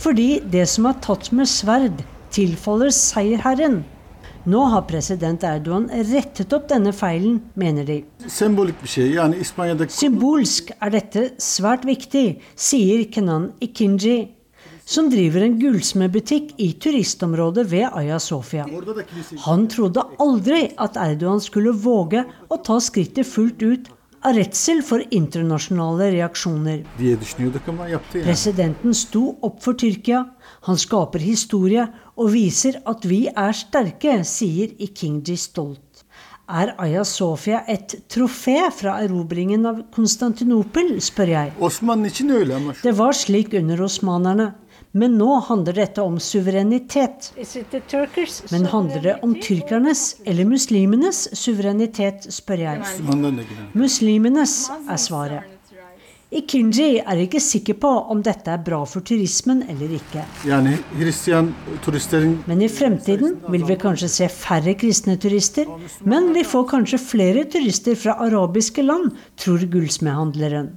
Fordi det som er tatt med sverd, tilfaller seierherren. Nå har president Erdogan rettet opp denne feilen, mener de. Symbolsk er dette svært viktig, sier Kenan Ikinji, som driver en gullsmedbutikk i turistområdet ved Aya Sofia. Han trodde aldri at Erdogan skulle våge å ta skrittet fullt ut av redsel for internasjonale reaksjoner. Presidenten sto opp for Tyrkia. Han skaper historie og viser at vi er sterke, sier Ikinji stolt. Er Aya Sofia et trofé fra erobringen av Konstantinopel, spør jeg. Det var slik under osmanerne. Men nå handler dette om suverenitet. Men handler det om tyrkernes eller muslimenes suverenitet, spør jeg. Muslimenes er svaret. I Kinji er ikke sikre på om dette er bra for turismen eller ikke. Men i fremtiden vil vi kanskje se færre kristne turister, men vi får kanskje flere turister fra arabiske land, tror gullsmedhandleren.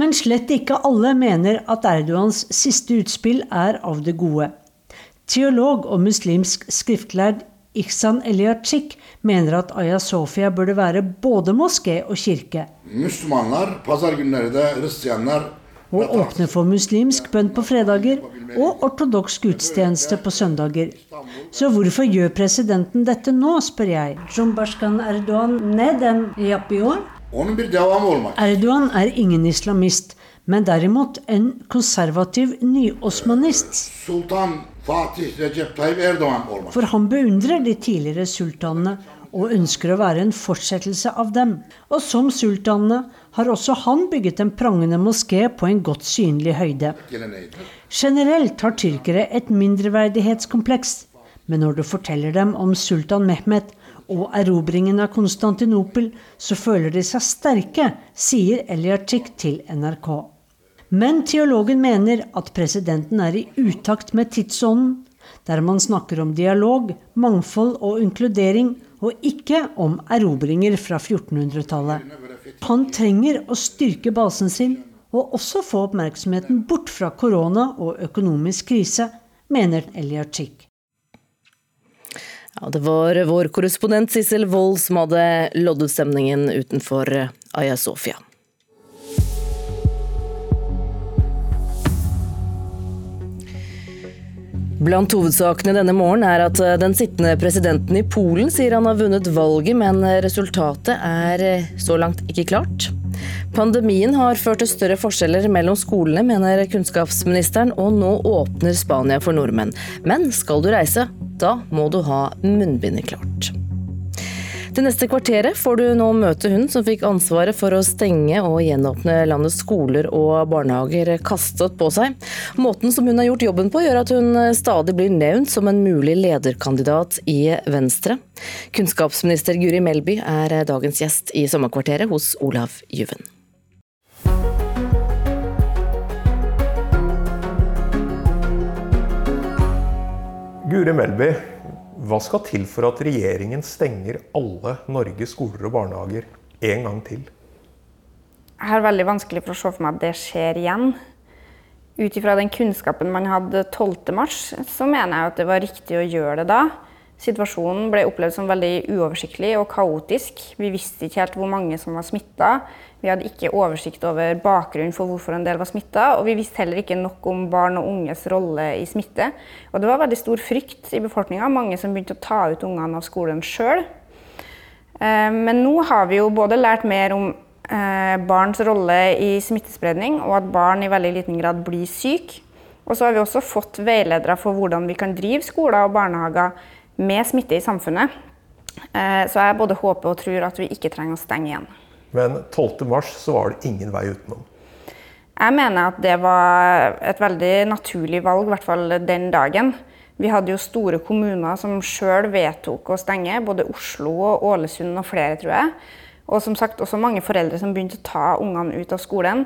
Men slett ikke alle mener at Erdogans siste utspill er av det gode. Teolog og muslimsk skriftlærd Iksan Eliachik mener at Aya Sofia burde være både moské og kirke. Og åpne for muslimsk bønn på fredager og ortodoks gudstjeneste på søndager. Så hvorfor gjør presidenten dette nå, spør jeg. Erdogan? Erdogan er ingen islamist, men derimot en konservativ nyosmanist. Sultan Fatih Recep Tayyip Erdogan olmak. For han beundrer de tidligere sultanene og ønsker å være en fortsettelse av dem. Og som sultanene har også han bygget en prangende moské på en godt synlig høyde. Generelt har tyrkere et mindreverdighetskompleks, men når du forteller dem om sultan Mehmet og erobringen av Konstantinopel, så føler de seg sterke, sier Eliartik til NRK. Men teologen mener at presidenten er i utakt med tidsånden, der man snakker om dialog, mangfold og inkludering, og ikke om erobringer fra 1400-tallet. Han trenger å styrke basen sin, og også få oppmerksomheten bort fra korona og økonomisk krise, mener Eliarchik. Ja, det var vår korrespondent Sissel Wold som hadde loddet stemningen utenfor Aya Sofia. Blant hovedsakene denne morgenen er at eh, den sittende presidenten i Polen sier han har vunnet valget, men resultatet er eh, så langt ikke klart. Pandemien har ført til større forskjeller mellom skolene, mener kunnskapsministeren, og nå åpner Spania for nordmenn. Men skal du reise, da må du ha munnbindet klart. Det neste kvarteret får du nå møte hun som fikk ansvaret for å stenge og gjenåpne landets skoler og barnehager kastet på seg. Måten som hun har gjort jobben på gjør at hun stadig blir nevnt som en mulig lederkandidat i Venstre. Kunnskapsminister Guri Melby er dagens gjest i Sommerkvarteret hos Olav Juven. Guri Melby, hva skal til for at regjeringen stenger alle Norges skoler og barnehager en gang til? Jeg har veldig vanskelig for å se for meg at det skjer igjen. Ut ifra den kunnskapen man hadde 12.3, så mener jeg at det var riktig å gjøre det da. Situasjonen ble opplevd som veldig uoversiktlig og kaotisk. Vi visste ikke helt hvor mange som var smitta. Vi hadde ikke oversikt over bakgrunnen for hvorfor en del var smitta. Og vi visste heller ikke nok om barn og unges rolle i smitte. Og det var veldig stor frykt i befolkninga. Mange som begynte å ta ut ungene av skolen sjøl. Eh, men nå har vi jo både lært mer om eh, barns rolle i smittespredning, og at barn i veldig liten grad blir syke. Og så har vi også fått veiledere for hvordan vi kan drive skoler og barnehager med smitte i samfunnet. Eh, så jeg både håper og tror at vi ikke trenger å stenge igjen. Men 12.3 så var det ingen vei utenom? Jeg mener at det var et veldig naturlig valg, i hvert fall den dagen. Vi hadde jo store kommuner som sjøl vedtok å stenge, både Oslo og Ålesund og flere, tror jeg. Og som sagt også mange foreldre som begynte å ta ungene ut av skolen.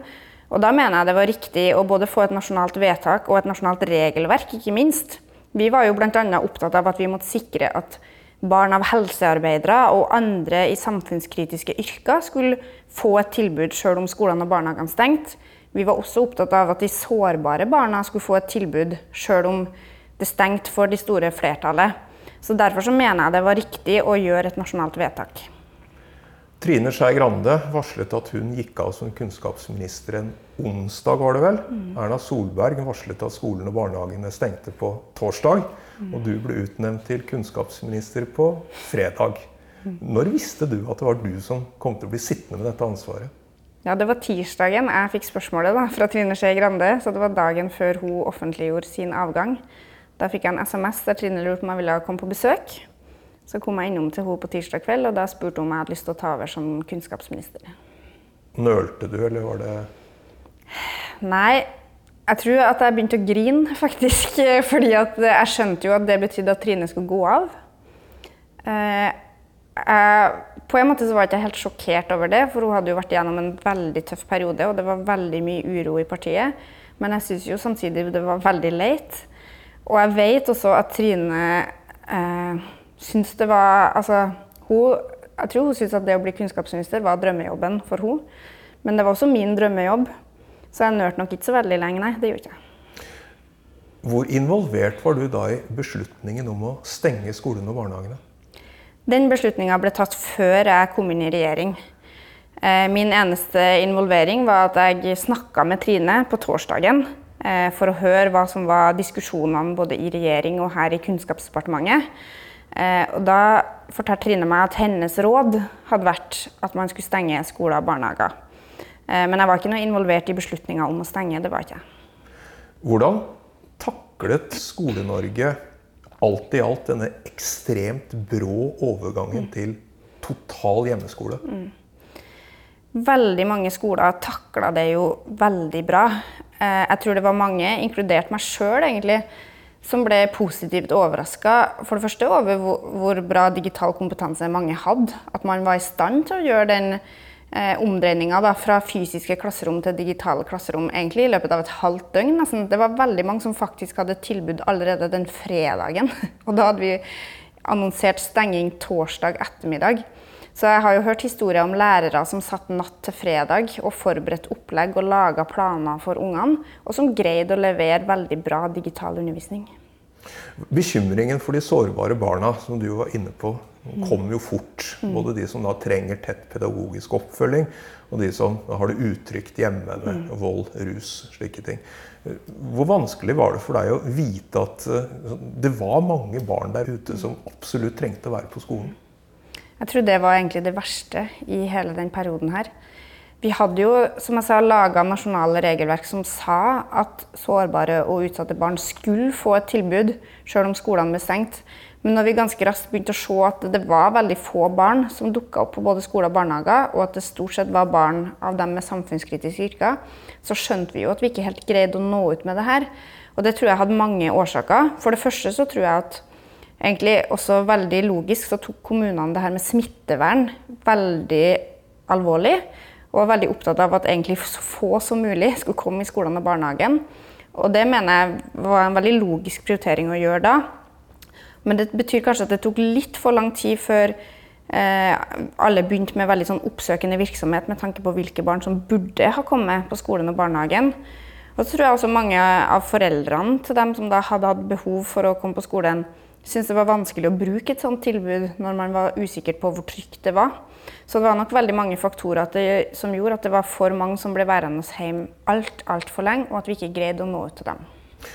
Og da mener jeg det var riktig å både få et nasjonalt vedtak og et nasjonalt regelverk, ikke minst. Vi var jo bl.a. opptatt av at vi måtte sikre at barn av helsearbeidere og andre i samfunnskritiske yrker skulle få et tilbud selv om skolene og barnehagene stengte. Vi var også opptatt av at de sårbare barna skulle få et tilbud selv om det stengte for de store flertallet. Så Derfor så mener jeg det var riktig å gjøre et nasjonalt vedtak. Trine Skei Grande varslet at hun gikk av som kunnskapsminister en onsdag, var det vel. Mm. Erna Solberg varslet at skolene og barnehagene stengte på torsdag. Mm. Og du ble utnevnt til kunnskapsminister på fredag. Mm. Når visste du at det var du som kom til å bli sittende med dette ansvaret? Ja, Det var tirsdagen jeg fikk spørsmålet da, fra Trine Skei Grande. Så det var dagen før hun offentliggjorde sin avgang. Da fikk jeg en SMS der Trine lurte på om jeg ville komme på besøk. Så kom jeg innom til henne på tirsdag kveld, og da spurte hun om jeg hadde lyst til å ta over som kunnskapsminister. Nølte du, eller var det Nei, jeg tror at jeg begynte å grine, faktisk. Fordi jeg skjønte jo at det betydde at Trine skulle gå av. Eh, jeg på en måte så var jeg ikke helt sjokkert over det, for hun hadde jo vært gjennom en veldig tøff periode, og det var veldig mye uro i partiet. Men jeg syns jo samtidig det var veldig leit. Og jeg vet også at Trine eh, syns det var Altså, hun Jeg tror hun syntes at det å bli kunnskapsminister var drømmejobben for hun. Men det var også min drømmejobb. Så jeg nørte nok ikke så veldig lenge, nei. Det gjorde jeg ikke. Hvor involvert var du da i beslutningen om å stenge skolene og barnehagene? Den beslutninga ble tatt før jeg kom inn i regjering. Eh, min eneste involvering var at jeg snakka med Trine på torsdagen eh, for å høre hva som var diskusjonene både i regjering og her i Kunnskapsdepartementet. Eh, og da fortalte Trine meg at hennes råd hadde vært at man skulle stenge skoler og barnehager. Men jeg var ikke noe involvert i beslutninga om å stenge. det var ikke Hvordan taklet Skole-Norge alt i alt denne ekstremt brå overgangen mm. til total hjemmeskole? Mm. Veldig mange skoler takla det jo veldig bra. Eh, jeg tror det var mange, inkludert meg sjøl egentlig, som ble positivt overraska. For det første over hvor bra digital kompetanse mange hadde. At man var i stand til å gjøre den eh, omdreininga fra fysiske klasserom til digitale klasserom egentlig i løpet av et halvt døgn. Nesten. Det var veldig mange som faktisk hadde tilbud allerede den fredagen. Og da hadde vi annonsert stenging torsdag ettermiddag. Så jeg har jo hørt historier om lærere som satt natt til fredag og forberedte opplegg og laga planer for ungene, og som greide å levere veldig bra digital undervisning. Bekymringen for de sårbare barna, som du var inne på, kommer jo fort. Mm. Både de som da trenger tett pedagogisk oppfølging, og de som har det utrygt hjemme med mm. vold, rus, slike ting. Hvor vanskelig var det for deg å vite at eh, det var mange barn der ute som absolutt trengte å være på skolen? Jeg tror det var egentlig det verste i hele den perioden her. Vi hadde jo som jeg sa, laga nasjonale regelverk som sa at sårbare og utsatte barn skulle få et tilbud, sjøl om skolene ble stengt. Men når vi ganske raskt begynte å se at det var veldig få barn som dukka opp på både skoler og barnehager, og at det stort sett var barn av dem med samfunnskritiske yrker, så skjønte vi jo at vi ikke helt greide å nå ut med det her. Og det tror jeg hadde mange årsaker. For det første så tror jeg at egentlig også veldig logisk så tok kommunene det her med smittevern veldig alvorlig og var veldig opptatt av at egentlig så få som mulig skulle komme i skolen og barnehagen. Og det mener jeg var en veldig logisk prioritering å gjøre da. Men det betyr kanskje at det tok litt for lang tid før eh, alle begynte med veldig sånn oppsøkende virksomhet med tanke på hvilke barn som burde ha kommet på skolen og barnehagen. Og så tror jeg også mange av foreldrene til dem som da hadde hatt behov for å komme på skolen, syntes det var vanskelig å bruke et sånt tilbud når man var usikker på hvor trygt det var. Så det var nok veldig mange faktorer det, som gjorde at det var for mange som ble værende hjemme alt, altfor lenge, og at vi ikke greide å nå ut til dem.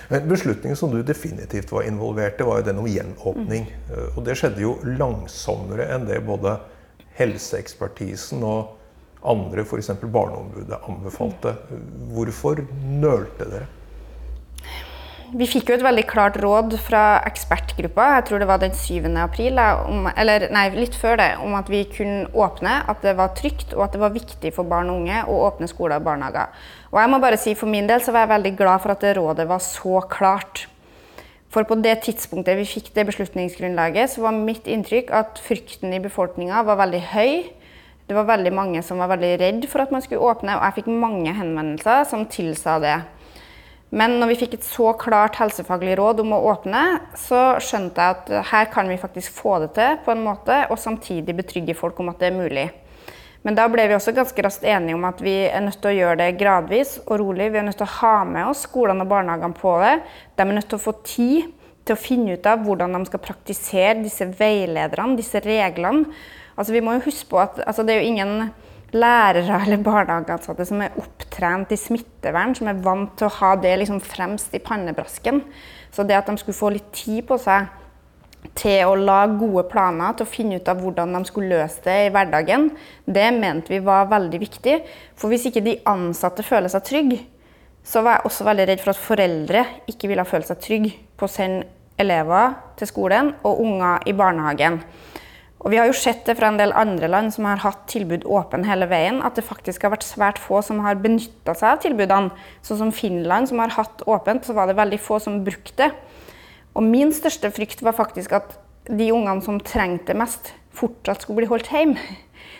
Men Beslutningen som du definitivt var involvert i, var jo den om gjenåpning. Mm. Og det skjedde jo langsommere enn det både helseekspertisen og andre, f.eks. Barneombudet, anbefalte. Hvorfor nølte dere? Vi fikk jo et veldig klart råd fra ekspertgruppa, jeg tror det var den 7. april, om, eller nei, litt før det, om at vi kunne åpne, at det var trygt og at det var viktig for barn og unge å åpne skoler og barnehager. Og jeg må bare si For min del så var jeg veldig glad for at det rådet var så klart. For på det tidspunktet vi fikk det beslutningsgrunnlaget, så var mitt inntrykk at frykten i befolkninga var veldig høy. Det var veldig mange som var veldig redd for at man skulle åpne, og jeg fikk mange henvendelser som tilsa det. Men når vi fikk et så klart helsefaglig råd om å åpne, så skjønte jeg at her kan vi faktisk få det til på en måte, og samtidig betrygge folk om at det er mulig. Men da ble vi også ganske raskt enige om at vi er nødt til å gjøre det gradvis og rolig. Vi er nødt til å ha med oss skolene og barnehagene på det. De er nødt til å få tid til å finne ut av hvordan de skal praktisere disse veilederne, disse reglene. Altså, vi må jo huske på at altså, det er jo ingen lærere eller barnehageansatte som er opptrent i smittevern, som er vant til å ha det liksom fremst i pannebrasken. Så det at de skulle få litt tid på seg til å lage gode planer, til å finne ut av hvordan de skulle løse det i hverdagen, det mente vi var veldig viktig. For hvis ikke de ansatte føler seg trygge, så var jeg også veldig redd for at foreldre ikke ville føle seg trygge på å sende elever til skolen og unger i barnehagen. Og vi har jo sett det fra en del andre land som har hatt tilbud åpen hele veien, at det faktisk har vært svært få som har benytta seg av tilbudene. Sånn som Finland, som har hatt åpent, så var det veldig få som brukte det. Og min største frykt var faktisk at de ungene som trengte det mest, fortsatt skulle bli holdt hjemme.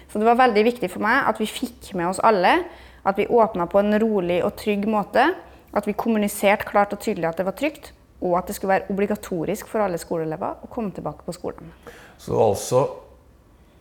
Så det var veldig viktig for meg at vi fikk med oss alle. At vi åpna på en rolig og trygg måte. At vi kommuniserte klart og tydelig at det var trygt. Og at det skulle være obligatorisk for alle skoleelever å komme tilbake på skolen. Så altså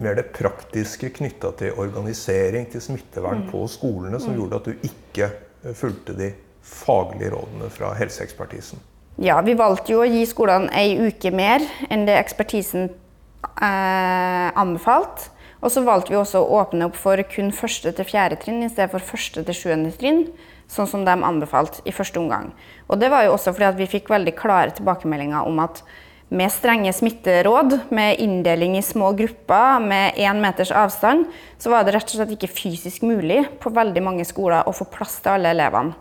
mer det praktiske knytta til organisering, til smittevern mm. på skolene, som mm. gjorde at du ikke eh, fulgte de faglige rådene fra helseekspertisen? Ja, vi valgte jo å gi skolene ei uke mer enn det ekspertisen eh, anbefalte. Og så valgte vi også å åpne opp for kun første til fjerde trinn i stedet for første til sjuende trinn, sånn som de anbefalte i første omgang. Og det var jo også fordi at vi fikk veldig klare tilbakemeldinger om at med strenge smitteråd, med inndeling i små grupper, med én meters avstand, så var det rett og slett ikke fysisk mulig på veldig mange skoler å få plass til alle elevene.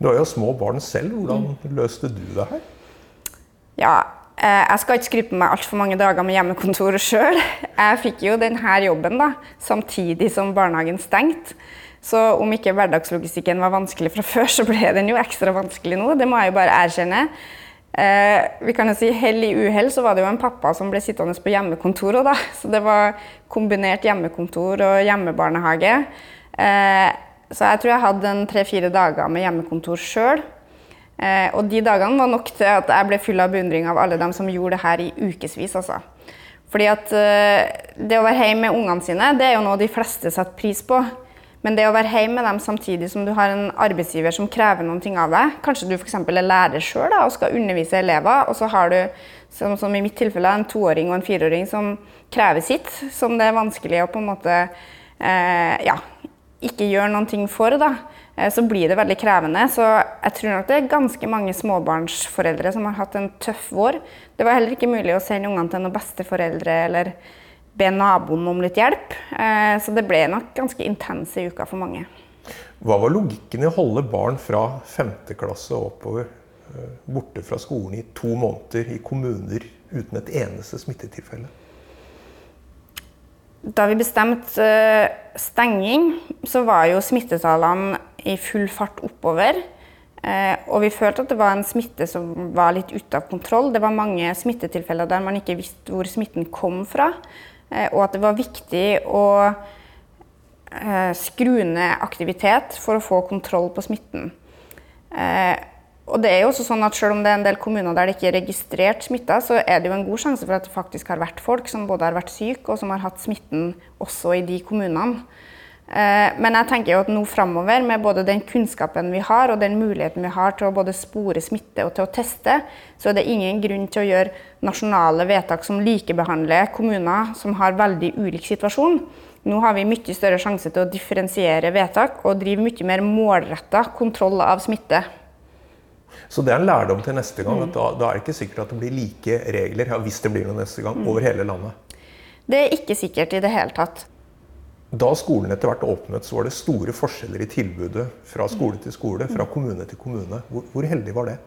Du har jo små barn selv. Hvordan løste du det her? Ja, Eh, jeg skal ikke skryte på meg altfor mange dager med hjemmekontor sjøl. Jeg fikk jo denne jobben da, samtidig som barnehagen stengte. Så om ikke hverdagslogistikken var vanskelig fra før, så ble den jo ekstra vanskelig nå. Det må jeg jo bare erkjenne. Eh, vi kan jo si Hell i uhell så var det jo en pappa som ble sittende på hjemmekontoret. da. Så det var kombinert hjemmekontor og hjemmebarnehage. Eh, så jeg tror jeg hadde en tre-fire dager med hjemmekontor sjøl. Eh, og de dagene var nok til at jeg ble full av beundring av alle dem som gjorde det her i ukevis. Altså. Fordi at eh, det å være hjemme med ungene sine, det er jo noe de fleste setter pris på. Men det å være hjemme med dem samtidig som du har en arbeidsgiver som krever noen ting av deg Kanskje du f.eks. er lærer sjøl og skal undervise elever, og så har du, som, som i mitt tilfelle, en toåring og en fireåring som krever sitt, som det er vanskelig å på en måte eh, ja, ikke gjøre noen ting for. da. Eh, så blir det veldig krevende. Så jeg tror nok det er ganske mange småbarnsforeldre som har hatt en tøff vår. Det var heller ikke mulig å sende ungene til noen besteforeldre eller be naboen om litt hjelp. Eh, så det ble nok ganske intense uker for mange. Hva var logikken i å holde barn fra 5. klasse og oppover eh, borte fra skolen i to måneder i kommuner uten et eneste smittetilfelle? Da vi bestemte stenging, så var jo smittetallene i full fart oppover. Eh, og vi følte at det var en smitte som var litt ute av kontroll. Det var mange smittetilfeller der man ikke visste hvor smitten kom fra. Eh, og at det var viktig å eh, skru ned aktivitet for å få kontroll på smitten. Og det er jo også sånn at Selv om det er en del kommuner der det ikke er registrert smitta, så er det jo en god sjanse for at det faktisk har vært folk som både har vært syke og som har hatt smitten også i de kommunene. Eh, men jeg tenker jo at nå framover, med både den kunnskapen vi har og den muligheten vi har til å både spore smitte og til å teste, så er det ingen grunn til å gjøre nasjonale vedtak som likebehandler kommuner som har veldig ulik situasjon. Nå har vi mye større sjanse til å differensiere vedtak og drive mye mer målretta kontroll av smitte. Så det er en lærdom til neste gang. at da, da, er det ikke sikkert at det blir like regler ja, hvis det blir noe neste gang, over hele landet. Det er ikke sikkert i det hele tatt. Da skolen etter hvert åpnet, så var det store forskjeller i tilbudet fra skole til skole, fra kommune til kommune. Hvor, hvor heldig var det?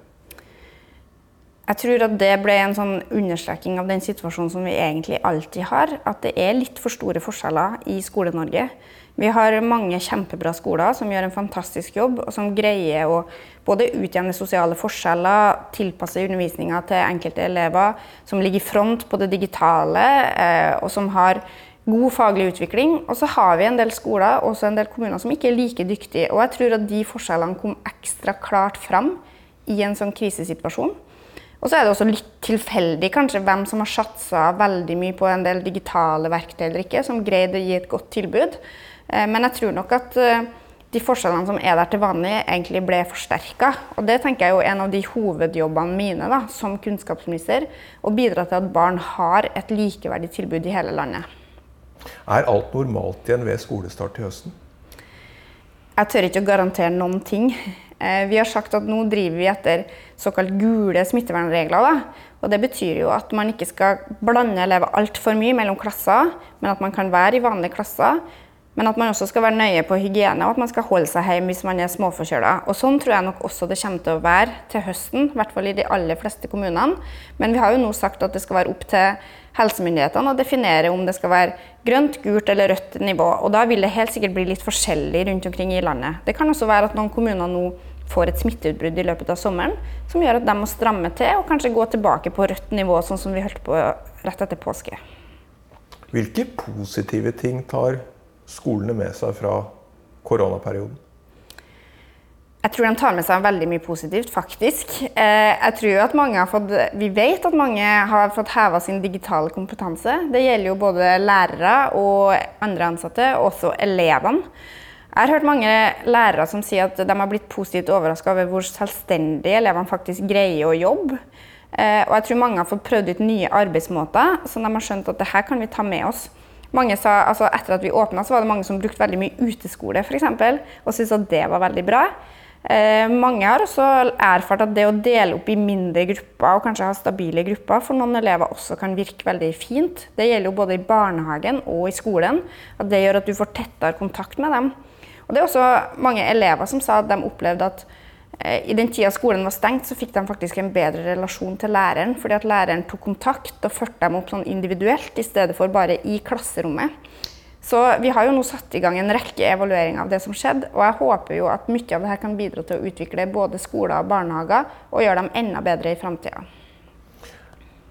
Jeg tror at det ble en sånn understreking av den situasjonen som vi egentlig alltid har. At det er litt for store forskjeller i Skole-Norge. Vi har mange kjempebra skoler som gjør en fantastisk jobb, og som greier å både utjevne sosiale forskjeller, tilpasse undervisninga til enkelte elever, som ligger i front på det digitale, eh, og som har god faglig utvikling. Og så har vi en del skoler og en del kommuner som ikke er like dyktige. Og jeg tror at de forskjellene kom ekstra klart fram i en sånn krisesituasjon. Og så er det også litt tilfeldig kanskje hvem som har satsa veldig mye på en del digitale verktøy eller ikke, som greide å gi et godt tilbud. Eh, men jeg tror nok at eh, de forskjellene som er der til vanlig, egentlig ble forsterka. Og det tenker jeg er en av de hovedjobbene mine da, som kunnskapsminister. Å bidra til at barn har et likeverdig tilbud i hele landet. Er alt normalt igjen ved skolestart til høsten? Jeg tør ikke å garantere noen ting. Eh, vi har sagt at nå driver vi etter såkalt gule smittevernregler. Da. Og Det betyr jo at man ikke skal blande elever altfor mye mellom klasser, men at man kan være i vanlige klasser. Men at man også skal være nøye på hygiene, og at man skal holde seg hjemme hvis man er småforkjøla. Sånn tror jeg nok også det kommer til å være til høsten, i hvert fall i de aller fleste kommunene. Men vi har jo nå sagt at det skal være opp til helsemyndighetene å definere om det skal være grønt, gult eller rødt nivå. Og da vil det helt sikkert bli litt forskjellig rundt omkring i landet. Det kan også være at noen kommuner nå får et smitteutbrudd i løpet av sommeren som gjør at de må stramme til og kanskje gå tilbake på rødt nivå, sånn som vi holdt på rett etter påske. Hvilke positive ting tar skolene med seg fra koronaperioden? Jeg tror de tar med seg veldig mye positivt, faktisk. Eh, jeg tror at mange har fått, Vi vet at mange har fått heva sin digitale kompetanse. Det gjelder jo både lærere og andre ansatte, og også elevene. Jeg har hørt mange lærere som sier at de har blitt positivt overraska over hvor selvstendige elevene faktisk greier å jobbe. Eh, og jeg tror mange har fått prøvd ut nye arbeidsmåter, så de har skjønt at det her kan vi ta med oss. Mange sa, altså Etter at vi åpna, var det mange som brukte veldig mye uteskole eksempel, og syntes at det var veldig bra. Eh, mange har også erfart at det å dele opp i mindre grupper og kanskje ha stabile grupper for noen elever også kan virke veldig fint. Det gjelder jo både i barnehagen og i skolen. at Det gjør at du får tettere kontakt med dem. Og Det er også mange elever som sa at de opplevde at eh, i den tida skolen var stengt, så fikk de faktisk en bedre relasjon til læreren. Fordi at læreren tok kontakt og førte dem opp sånn individuelt i stedet for bare i klasserommet. Så vi har jo nå satt i gang en rekke evalueringer av det som skjedde, og jeg håper jo at mye av dette kan bidra til å utvikle både skoler og barnehager, og gjøre dem enda bedre i framtida.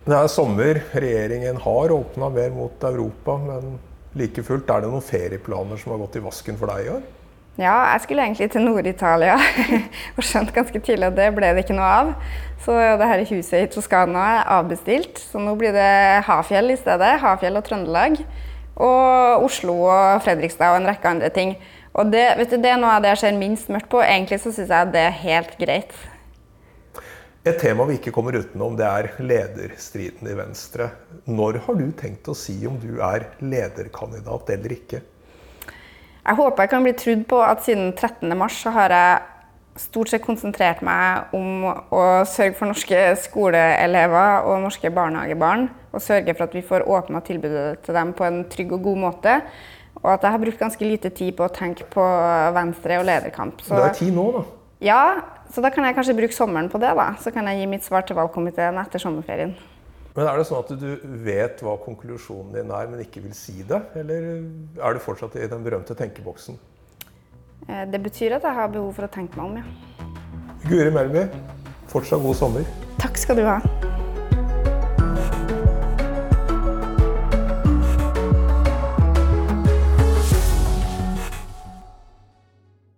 Det er sommer, regjeringen har åpna mer mot Europa, men like fullt er det noen ferieplaner som har gått i vasken for deg i år? Ja, jeg skulle egentlig til Nord-Italia, og skjønte ganske tidlig at det ble det ikke noe av. Så det her huset i Toskana er avbestilt, så nå blir det Hafjell i stedet. Hafjell og Trøndelag. Og Oslo og Fredrikstad og en rekke andre ting. Og det, du, det er noe av det jeg ser minst mørkt på. Egentlig så syns jeg det er helt greit. Et tema vi ikke kommer utenom, det er lederstriden i Venstre. Når har du tenkt å si om du er lederkandidat eller ikke? Jeg håper jeg kan bli trudd på at siden 13.3 så har jeg stort sett konsentrert meg om å sørge for norske skoleelever og norske barnehagebarn. Og sørge for at vi får åpna tilbudet til dem på en trygg og god måte. Og at jeg har brukt ganske lite tid på å tenke på Venstre og lederkamp. Så, det er tid nå, da. Ja, så da kan jeg kanskje bruke sommeren på det. da. Så kan jeg gi mitt svar til valgkomiteen etter sommerferien. Men Er det sånn at du vet hva konklusjonen din er, men ikke vil si det? Eller er du fortsatt i den berømte tenkeboksen? Eh, det betyr at jeg har behov for å tenke meg om, ja. Guri Melby, fortsatt god sommer. Takk skal du ha.